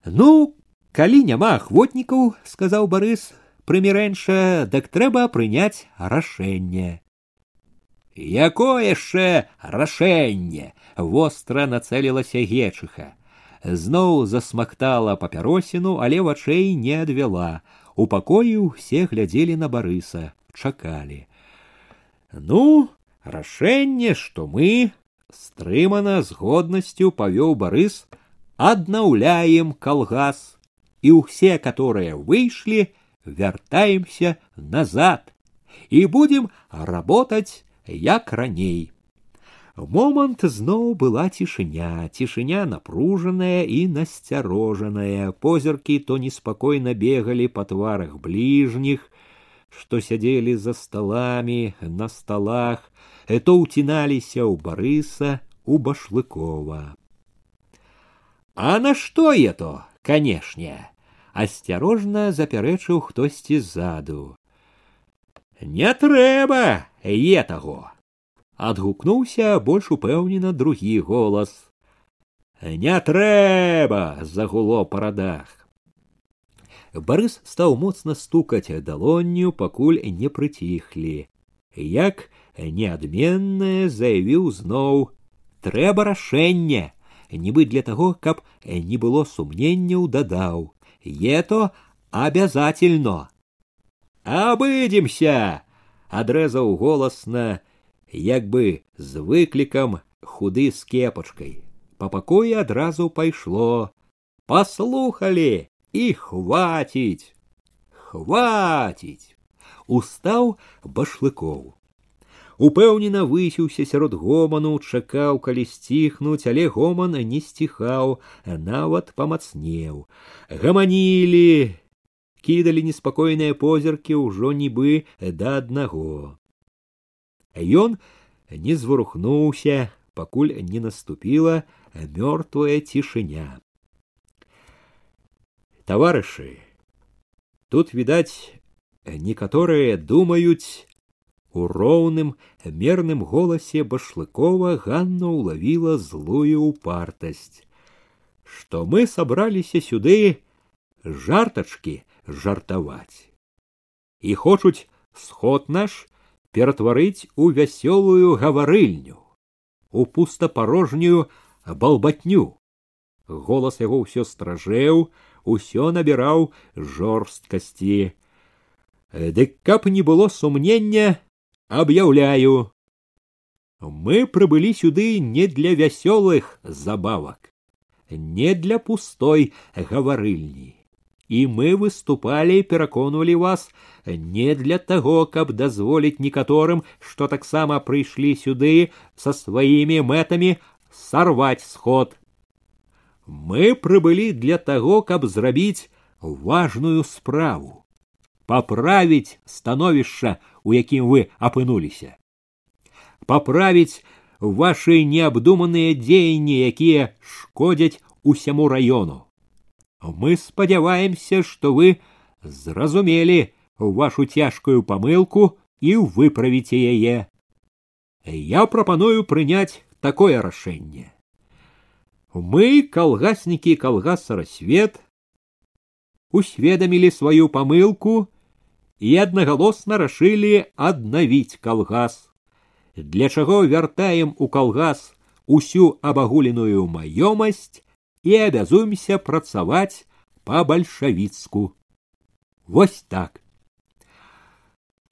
Ну калі няма ахвотнікаў сказаў барыс прымірэнша дак трэба прыняць рашэнне якое яшчэ рашэнне востра нацэлілася гечыха зноў засмактала папяросіну але вачэй не адвяла у пакоі ўсе глядзелі на барыса чакалі ну рашэнне што мы стрымана з годнасцю павёў барыс аднаўляем калгас и у все, которые вышли, вертаемся назад и будем работать як раней. Момант зноў была цішыня, цішыня напружаная і насцярожаная. Позіркі то неспакойна бегалі па тварах бліжніх, што сядзелі за сталамі, на сталах, то ўціналіся ў барыса у башлыкова. А на што я то, канешне? Асцярожна запярэчыў хтосьці ззаду. Не трэба е таго адгукнуўся больш упэўнена другі голас. Не трэба загуло па радах. Барыс стаў моцна стукаць далонню пакуль не прыціхлі. Як неадменнае заявіў зноў трэба рашэнне нібы для таго каб не было сумненняў дадаў ето обязательно. Обыдемся, адрезаў голасна, як бы з выклікам худы з кепачкай. Па пакоі адразу пайшло. Паслухалі і хваціць, хваціць. Устаў башлыкоў упэўнена высіўся сярод гоману чакаў калі сціхнуць але гоман не сціхаў нават памацнеў гаманілі кідалі неспакойныя позіркі ўжо нібы да аднаго ён не зварухнуўся пакуль не наступіла мёртвая цішыня таварышы тут відаць некаторыя думаюць у роўным мерным голасе башлыкова ганна ўлавіла злую упартасць што мы сабраліся сюды жартачкі жартаваць і хочуць сход наш ператварыць у вясёлую гаварыльню у пустапарожнюю балбатню голас яго ўсё стражэў усё набіраў жорсткасці дык каб не было сумнення объявляю мы прыбылі сюды не для вясёлых забавак не для пустой гаварыльні і мы выступалі пераконвалі вас не для таго, каб дазволіць некаторым, што таксама прыйшлі сюды са сваімі мэтамі сарваць сход. Мы прыбылі для таго, каб зрабіць важную справу, паправіць становішча, у якім вы апынуліся, паправіць ваши неабдуманыя дзеянні, якія шкодзяць усяму раёну. Мы спадзяваемся, што вы зразумелі вашу цяжкую памылку і выправіце яе. Я прапаную прыняць такое рашэнне. Мы, калгаснікі калгаса рассвет, усведамілі сваю памылку і аднагалосна рашылі аднавіць калгас, для чаго вяртаем у калгас усю абагуленую маёмасць і абязуемся працаваць па бальшавіцку. Вось так.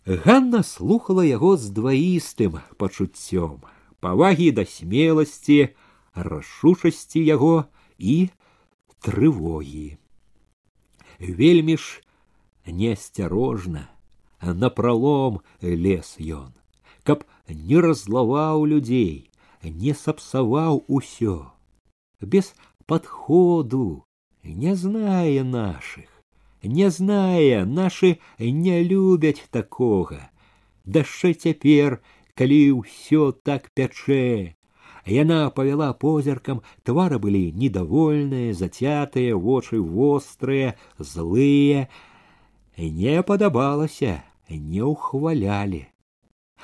Ганна слухала яго з дваістым пачуццём, павагі да смеласці, рашучасці яго і трывогі. Вельмі ж неасцярожна, напралом лес ён, каб не разлаваў людзей, не сапсаваў усё, без подходу, не зная наших, не зная, наши не любяць такога. Дашчэ цяпер, калі ўсё так пячэ. Яна павяла позіркам, твары былі недовольныя, зацятыя, вочы вострыя, злыя. Не падабалася, не ўхвалялі,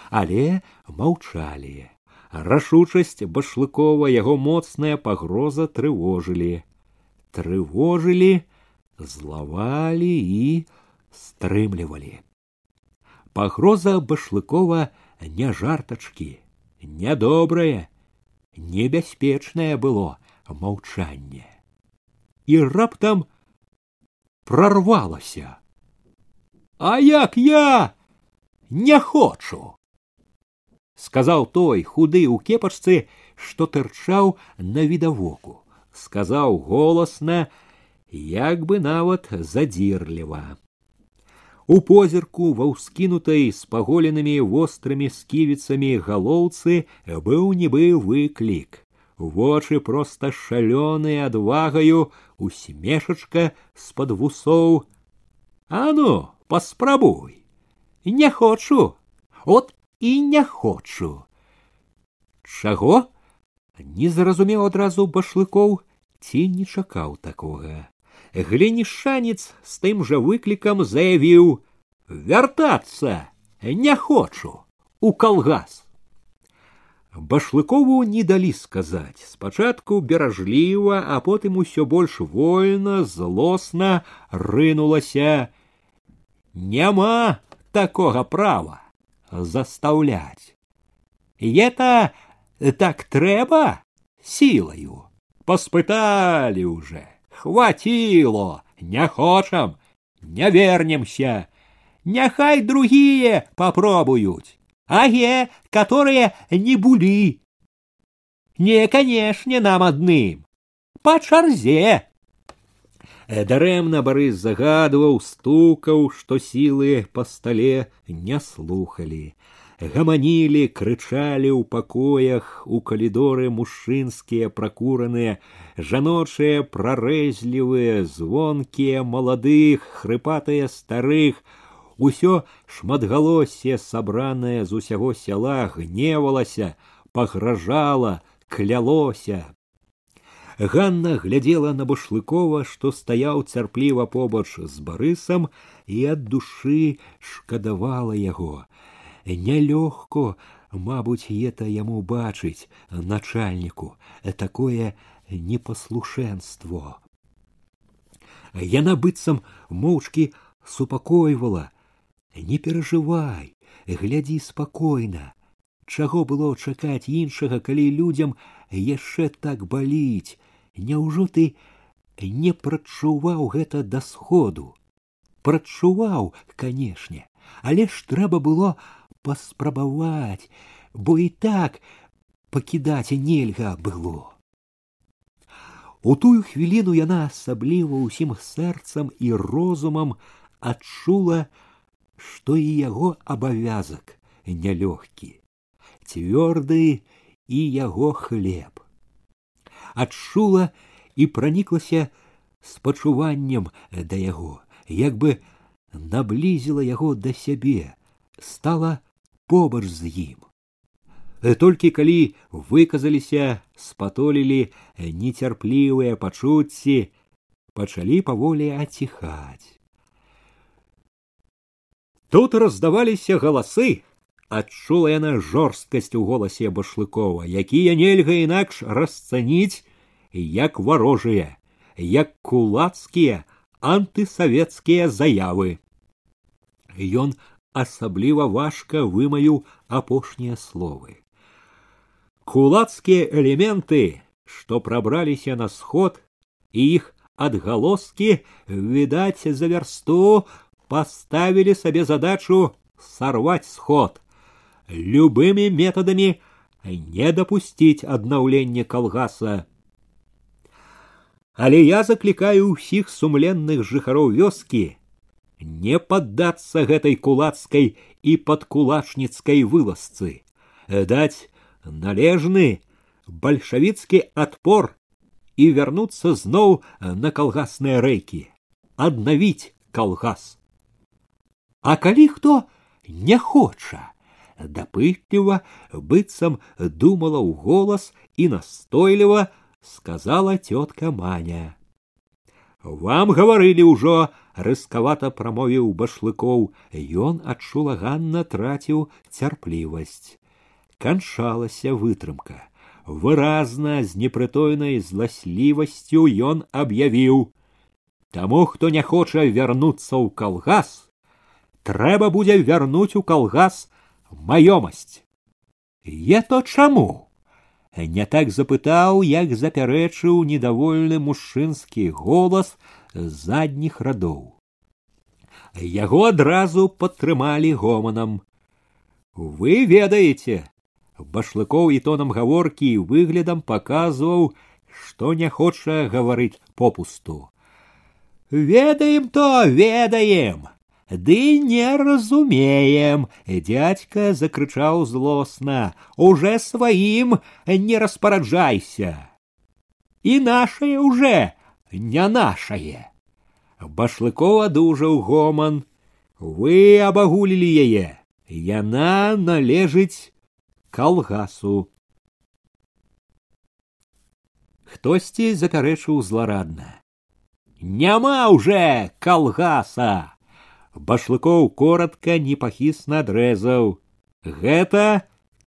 але маўчалі. Рашучасць башлыкова яго моцная пагроза трывожылі. Трывожылі, злавалі і стрымлівалі. Пагроза башлыкова не жартачкі, нядобрае, небяспечнае было маўчанне. І раптам прорвалася. А як я не хочу сказаў той худы ў кепачцы што тырчаў на відавоку сказаў голасна як бы нават задзірліва у позірку ва ўскінутай з паголенымі вострымі сківіцамі галоўцы быў нібы выклік вочы проста шалёныя адвагаю усмешачка з-пад вусоў а ну паспрабуй не хочу от і не хочу. Чаго? Не зразумеў адразу башлыкоў ці не чакаў такога. Глінішанец з тым жа выклікам заявіў: вяртацца не хочу у калгас. Башлыкову не далі сказаць спачатку беражліва, а потым усё больш вольна, злосна рынулася: няма такога права заставлять. Это так треба силою. Поспытали уже, хватило, не хочем, не вернемся. Няхай другие попробуют, а е, которые не були. Не, конечно, нам одним, по чарзе. Дарэмна Барыс загадваў, стукаў, што сілы па стале не слухалі. Гаманілі, крычалі ў пакоях, у калідоры мужчынскія пракураныя, жаночыя прарэзлівыя, звонкія маладых, хрыпатыя старых, усё шматгалосе сабранае з усяго сяла гневалася, пагражала, клялося, Ганна глядела на башлыкова, што стаяў цярпліва побач з барысам і ад душы шкадавала яго. Нялёгко, мабуць, это яму бачыць начальніку такое непаслушэнство. Яна быццам моўчкі супакойвала: не перажывай, глядзі спакойна. Чаго было чакаць іншага, калі людзям яшчэ так баліць, Няўжо ты не прачуваў гэта да сходу прачуваў канешне але ж трэба было паспрабаваць бо і так пакідаць нельга было У тую хвіліну яна асабліва ўсім сэрцам і розумам адчула, што і яго абавязак нялёгкі, цвёрды і яго хлеб. Адчула і праніклася спачуваннем да яго, як бы наблізіла яго да сябе, стала побач з ім. Толькі калі выказаліся, спатолілі нецярплівыя пачуцці, пачалі паволі аціхаць. Тут раздаваліся галасы, адчула яна жорсткасць у голасе башлыкова, якія нельга інакш расцаніць як варожыя, як кулацкія антысавецкія заявы. Ён асабліва важка вымаю апошнія словы. Кулацкія элементы, што прабраліся на сход, і іх адгалоскі відаць за вярсту поставили себе задачу сорвать сход, любыми методами не допустить обновления колгаса. Але я закликаю ўсіх сумленных жыхароў вёскі не поддаться гэтай кулацкай і падкулачніцкай вылазцы, даць належны бальшавіцкі адпор і вярнуцца зноў на калгасныя рэйкі, аднавіць калгас. А калі хто не хоча, дапытліва быццам думала ў голас і настойліва сказала тётка маня. Вам гаварылі ўжо, рыскавата прамовіў башлыкоў, ён адчулаганна траціў цярплівасць. Канчалася вытрымка. Выразна з непрытойнай зласлівасцю ён аб'явіў: Таму, хто не хоча вярнуцца ў калгас, трэба будзе вярнуць у калгас маёмасць. Е то чаму? Не так запытаў, як запярэчыў недовольны мужчынскі голас задніх радоў. Яго адразу падтрымалі гоманам. Вы ведаеце, башлыкоў і тонам гаворкі і выглядам паказваў, што не хоча гаварыць попусту. Ведаем то, ведаем, Ды не разумеем, дядька закрычаў злосна, уже сваім не распараджайся. І нашае уже не нашае. Башлыкова адужаў гоман. Вы абагулілі яе, яна належыць калгасу. Хтосьці запярэчыў зларадна. Няма уже калгаса! башлыкоў коротко непахісна адрэзаў гэта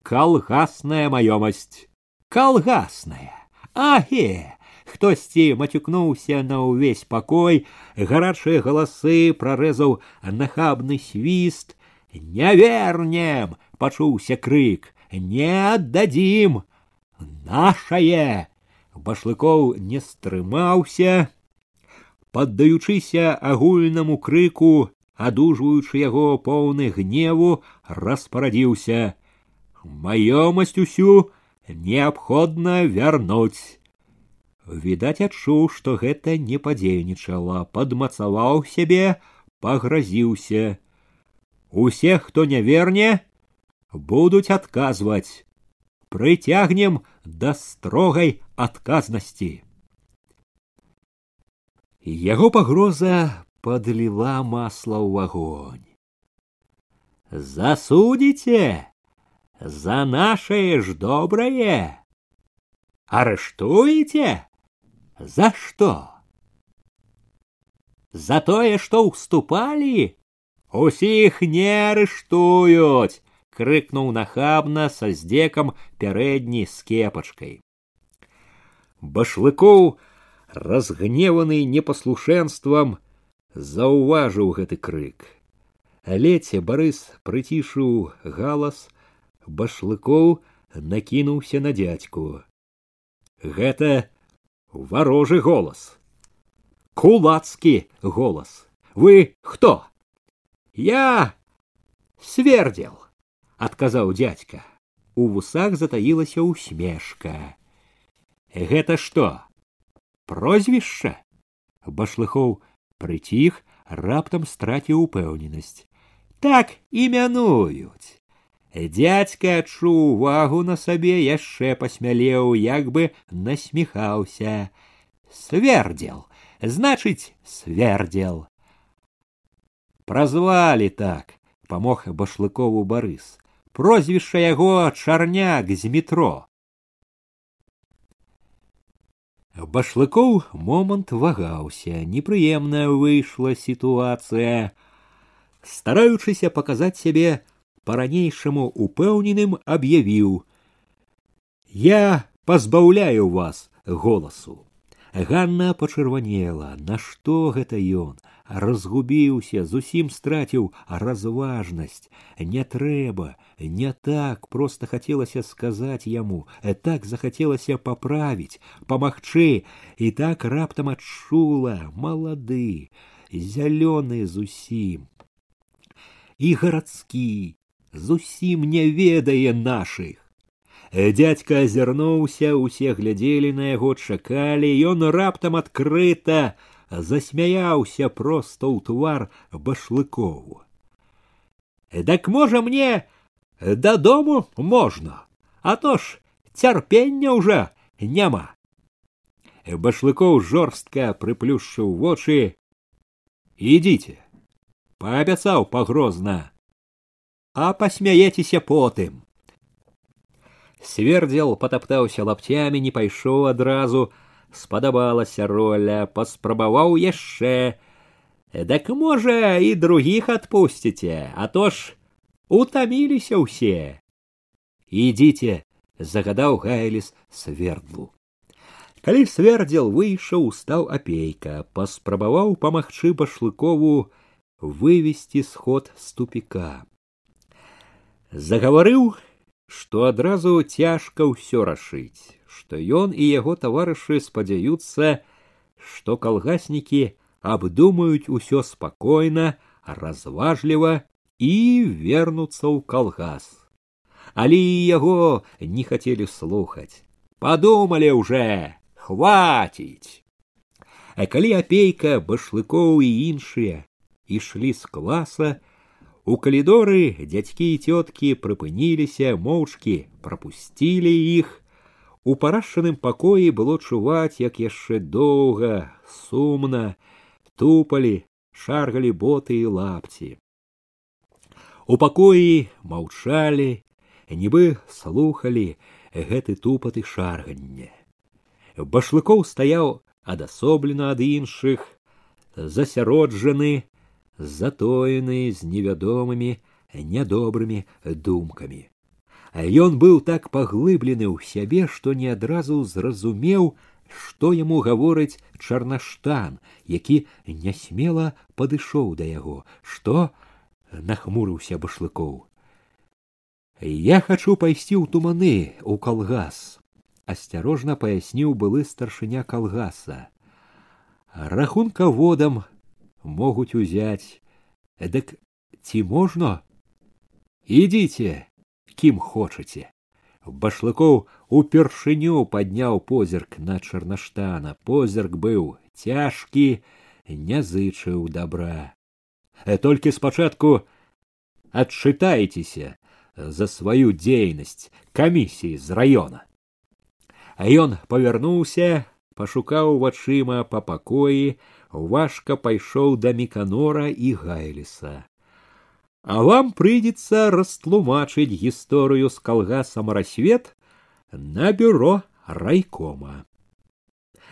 калгасная маёмасць калгасная аге хтосьці мацюкнуўся на ўвесь пакой гарачыя галасы прарэзаў нахабны свіст не вернем пачуўся крык не аддадзім нашае башлыкоў не стрымаўся паддаючыся агульнаму крыку адужваючы яго поўны гневу распарадзіўся маёмасць усю неабходна вярнуць відаць адчуў што гэта не падзейнічала падмацаваў сябе пагразіўся усе хто не верне будуць адказваць прыцягнем да строгай адказнасці яго пагроза подлила масло в огонь. Засудите за наше ж доброе? Арыштуеце? За что? За тое, што ўступалі? Усіх не арыштуюць, крыкнуў нахабна са здзекам пярэдні з кепачкай. Башлыкоў, разгневаны непаслушэнствам, заўважыў гэты крык. Леце барыс прыцішыў галас, башлыкоў накінуўся на дядьку. Гэта варожы голас. Кулацкі голас. Вы хто? Я свердзел, адказаў дядька. У вусах затаілася усмешка. Гэта што? прозвішча башлыхоў прыціх раптам страціў упэўненасць так імянуюць Дядька адчуў увагу на сабе яшчэ пасмялеў, як бы насміхаўся. Свердзел, значыць, свердзел. Празвалі так, памог башлыкову барыс. Прозвішча яго чарняк з метро. Башлыкоў момант вагаўся, непрыемная выйшла сітуацыя. Стараючыся паказаць сябе по-ранейшаму упэўненым аб'явіў: Я пазбаўляю вас голасу. Ганна пачырванела, нашто гэта ён, разгубіўся, зусім страціў разважнасць. Не трэба, не так проста хацелася сказаць яму, так захацелася паправіць, памагчы, і так раптам адчула, малады, зялёны зусім. І гарадскі, зусім не ведае нашых. Дядька азірнуўся, усе глядзелі на яго, чакалі, ён раптам адкрыта засмяяўся проста ў твар башлыкову. Дак можа мне дадому можна, а то ж цярпення ўжо няма. Башлыкоў жорстка прыплюшчыў вочы. Ідзіце, паабяцаў пагрозна а пасмяецеся потым. Свердзел патаптаўся лапцямі, не пайшоў адразу, спадабалася роля, паспрабаваў яшчэ. Дак можа і другіх адпусціце, а то ж утаміліся ўсе. Ідзіце, загадаў гайліс свердлу. Калі свердзел выйшаў, стаў апейка, паспрабаваў памагчы башлыкову вывесці сход з тупіка загаварыў, што адразу цяжка ўсё рашыць, што ён і яго таварышы спадзяюцца, што калгаснікі абдумаюць усё спакойна, разважліва і вернуцца ў калгас. Але і яго не хацелі слухаць. Падумалі ўжо, хваціць. А калі апейка башлыкоў і іншыя ішлі з класа, у калідоры дзядзькі і цёткі прыпыніліся, моўчкі прапусцілі іх. У парашчаным пакоі было чуваць, як яшчэ доўга, сумна, тупалі, шаргалі боты і лапці. У пакоі маўчалі, нібы слухалі гэты тупат і шарганне. Башлыкоў стаяў адасоблена ад іншых, засяроджаны, затоены з невядомымі нядобрымі думкамі. А ён быў так паглыблены ў сябе, што не адразу зразумеў, што яму гаворыць чарнаштан, які нясмела падышоў да яго, што нахмурыўся башлыкоў. Я хачу пайсці ў туманы у калгас, асцярожна паясніў былы старшыня калгаса. Рахунка водам могуць узяць эдак ці можна ідзіце кім хочаце башлыкоў упершыню падняў позірк на чарнаштана позірк быў цяжкі не зычыў добра э толькі спачатку адчытайцеся за сваю дзейнасць камісіі з раёна а ён павярнуўся пашукаў вачыма па пакоі важка пайшоў да міканора і гайліса. А вам прыйдзецца растлумачыць гісторыю з калгасам рассвет на бюро райкома.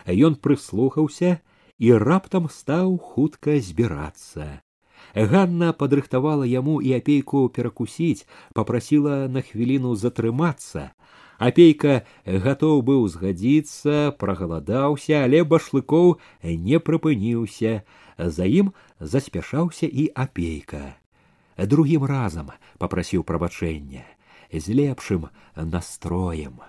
Ён прыслухаўся і раптам стаў хутка збірацца. Ганна падрыхтавала яму і апейку перакусіць, попрасіла на хвіліну затрымацца, апейка гатоў быў згадзіцца прагаладаўся але башлыкоў не прыпыніўся за ім заспяшаўся і апейка другім разам попрасіў прабачэння з лепшым настроем